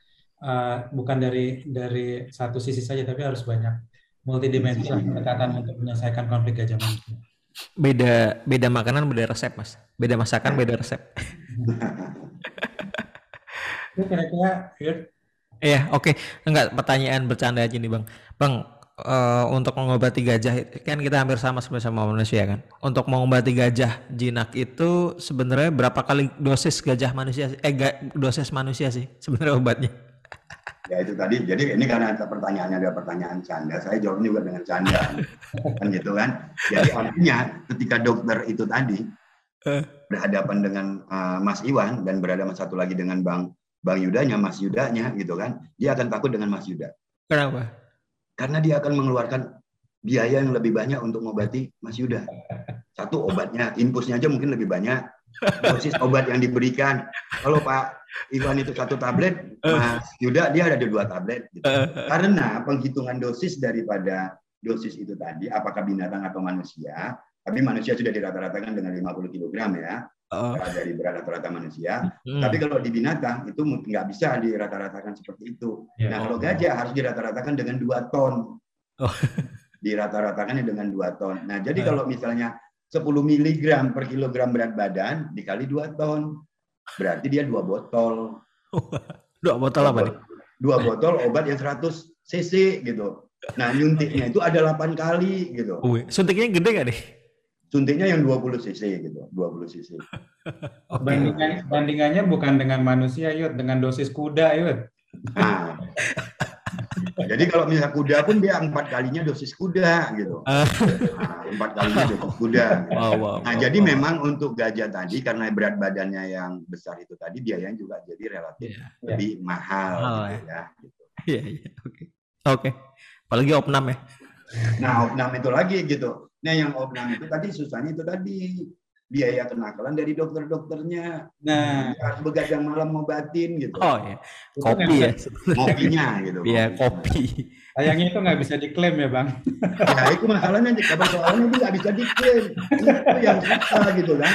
uh, bukan dari dari satu sisi saja, tapi harus banyak multidimensi pendekatan untuk menyelesaikan konflik gajah manusia beda beda makanan beda resep mas beda masakan beda resep kira-kira Iya, oke. Okay. Enggak pertanyaan bercanda aja nih, Bang. Bang, uh, untuk mengobati gajah kan kita hampir sama sebenarnya sama manusia kan. Untuk mengobati gajah jinak itu sebenarnya berapa kali dosis gajah manusia eh dosis manusia sih sebenarnya obatnya? ya itu tadi. Jadi ini karena pertanyaannya ada pertanyaan canda. Saya jawab juga dengan canda. Kan gitu kan? Jadi artinya ketika dokter itu tadi eh. berhadapan dengan uh, Mas Iwan dan berhadapan satu lagi dengan Bang Bang Yudanya Mas Yudanya gitu kan? Dia akan takut dengan Mas Yuda. Kenapa karena dia akan mengeluarkan biaya yang lebih banyak untuk mengobati Mas Yuda satu obatnya infusnya aja mungkin lebih banyak dosis obat yang diberikan kalau Pak Iwan itu satu tablet. Mas Yuda dia ada dua tablet. Gitu. Karena penghitungan dosis daripada dosis itu tadi, apakah binatang atau manusia, tapi manusia sudah dirata-ratakan dengan 50 kg ya, oh. dari berat rata-rata manusia. Hmm. Tapi kalau di binatang itu nggak bisa dirata-ratakan seperti itu. Yeah. Nah kalau gajah harus dirata-ratakan dengan dua ton. Oh. dirata-ratakannya dengan dua ton. Nah jadi uh. kalau misalnya 10 mg per kilogram berat badan dikali dua ton berarti dia dua botol dua botol apa nih? Dua botol obat yang 100 cc gitu. Nah nyuntiknya itu ada 8 kali gitu. Wih, suntiknya gede gak nih? Suntiknya yang 20 cc gitu, 20 cc. Okay. Bandingannya, bandingannya bukan dengan manusia, yuk, dengan dosis kuda, yuk. Nah, jadi kalau misalnya kuda pun dia empat kalinya dosis kuda gitu. Nah, empat kalinya dosis kuda. Gitu. Oh, wow, nah wow, jadi wow. memang untuk gajah tadi karena berat badannya yang besar itu tadi biayanya juga jadi relatif yeah, lebih yeah. mahal oh, gitu ya. Gitu. Iya iya oke oke. Apalagi opnam ya. Nah opnam itu lagi gitu. Nah yang opnam itu tadi susahnya itu tadi biaya kenakalan dari dokter-dokternya. Nah, harus begadang malam ngobatin gitu. Oh ya, kopi ya. Kopinya gitu. Iya, kopi. Sayangnya itu nggak bisa diklaim ya bang. Ya itu masalahnya, kabar soalnya itu nggak bisa diklaim. Itu yang susah gitu kan.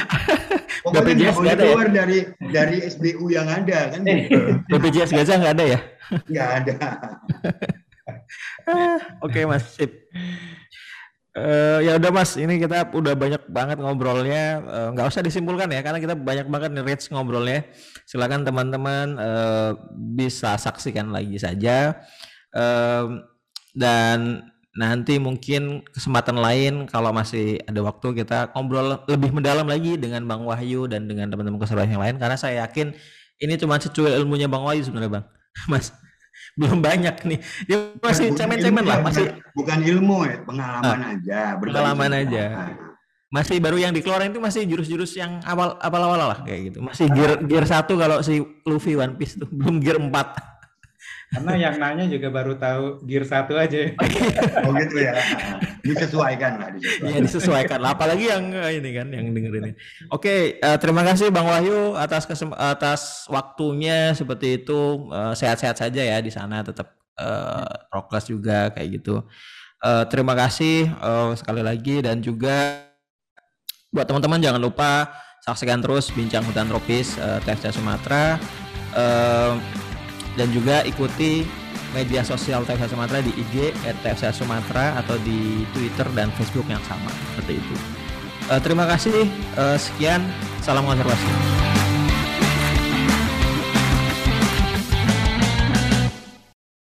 Pokoknya nggak boleh keluar ya? dari dari SBU yang ada kan. Gitu. BPJS gajah nggak ada ya? Nggak ada. Oke mas, sip. Uh, ya udah mas, ini kita udah banyak banget ngobrolnya. Uh, nggak usah disimpulkan ya, karena kita banyak banget nih Rich ngobrolnya. Silakan teman-teman uh, bisa saksikan lagi saja. Uh, dan nanti mungkin kesempatan lain kalau masih ada waktu kita ngobrol lebih mendalam lagi dengan Bang Wahyu dan dengan teman-teman keseluruhan yang lain. Karena saya yakin ini cuma secuil ilmunya Bang Wahyu sebenarnya Bang, Mas belum banyak nih. Dia masih cemen-cemen lah, masih bukan ilmu ya, pengalaman ah, aja, pengalaman aja. Masih baru yang dikeluarin itu masih jurus-jurus yang awal awal-awal lah kayak gitu. Masih gear gear satu kalau si Luffy One Piece tuh, belum gear 4. Karena yang nanya juga baru tahu gear satu aja. oh gitu ya. Disesuaikan lah. Disesuaikan. Iya disesuaikan lah. Apalagi yang eh, ini kan yang dengerin ini. Oke, uh, terima kasih Bang Wahyu atas kesem atas waktunya seperti itu. sehat sehat-sehat saja ya di sana. Tetap uh, prokes juga kayak gitu. Uh, terima kasih uh, sekali lagi dan juga buat teman-teman jangan lupa saksikan terus bincang hutan tropis uh, TFC Sumatera. Uh, dan juga ikuti media sosial TFC Sumatera di IG TFC Sumatera atau di Twitter dan Facebook yang sama seperti itu. Uh, terima kasih. Uh, sekian. Salam konservasi.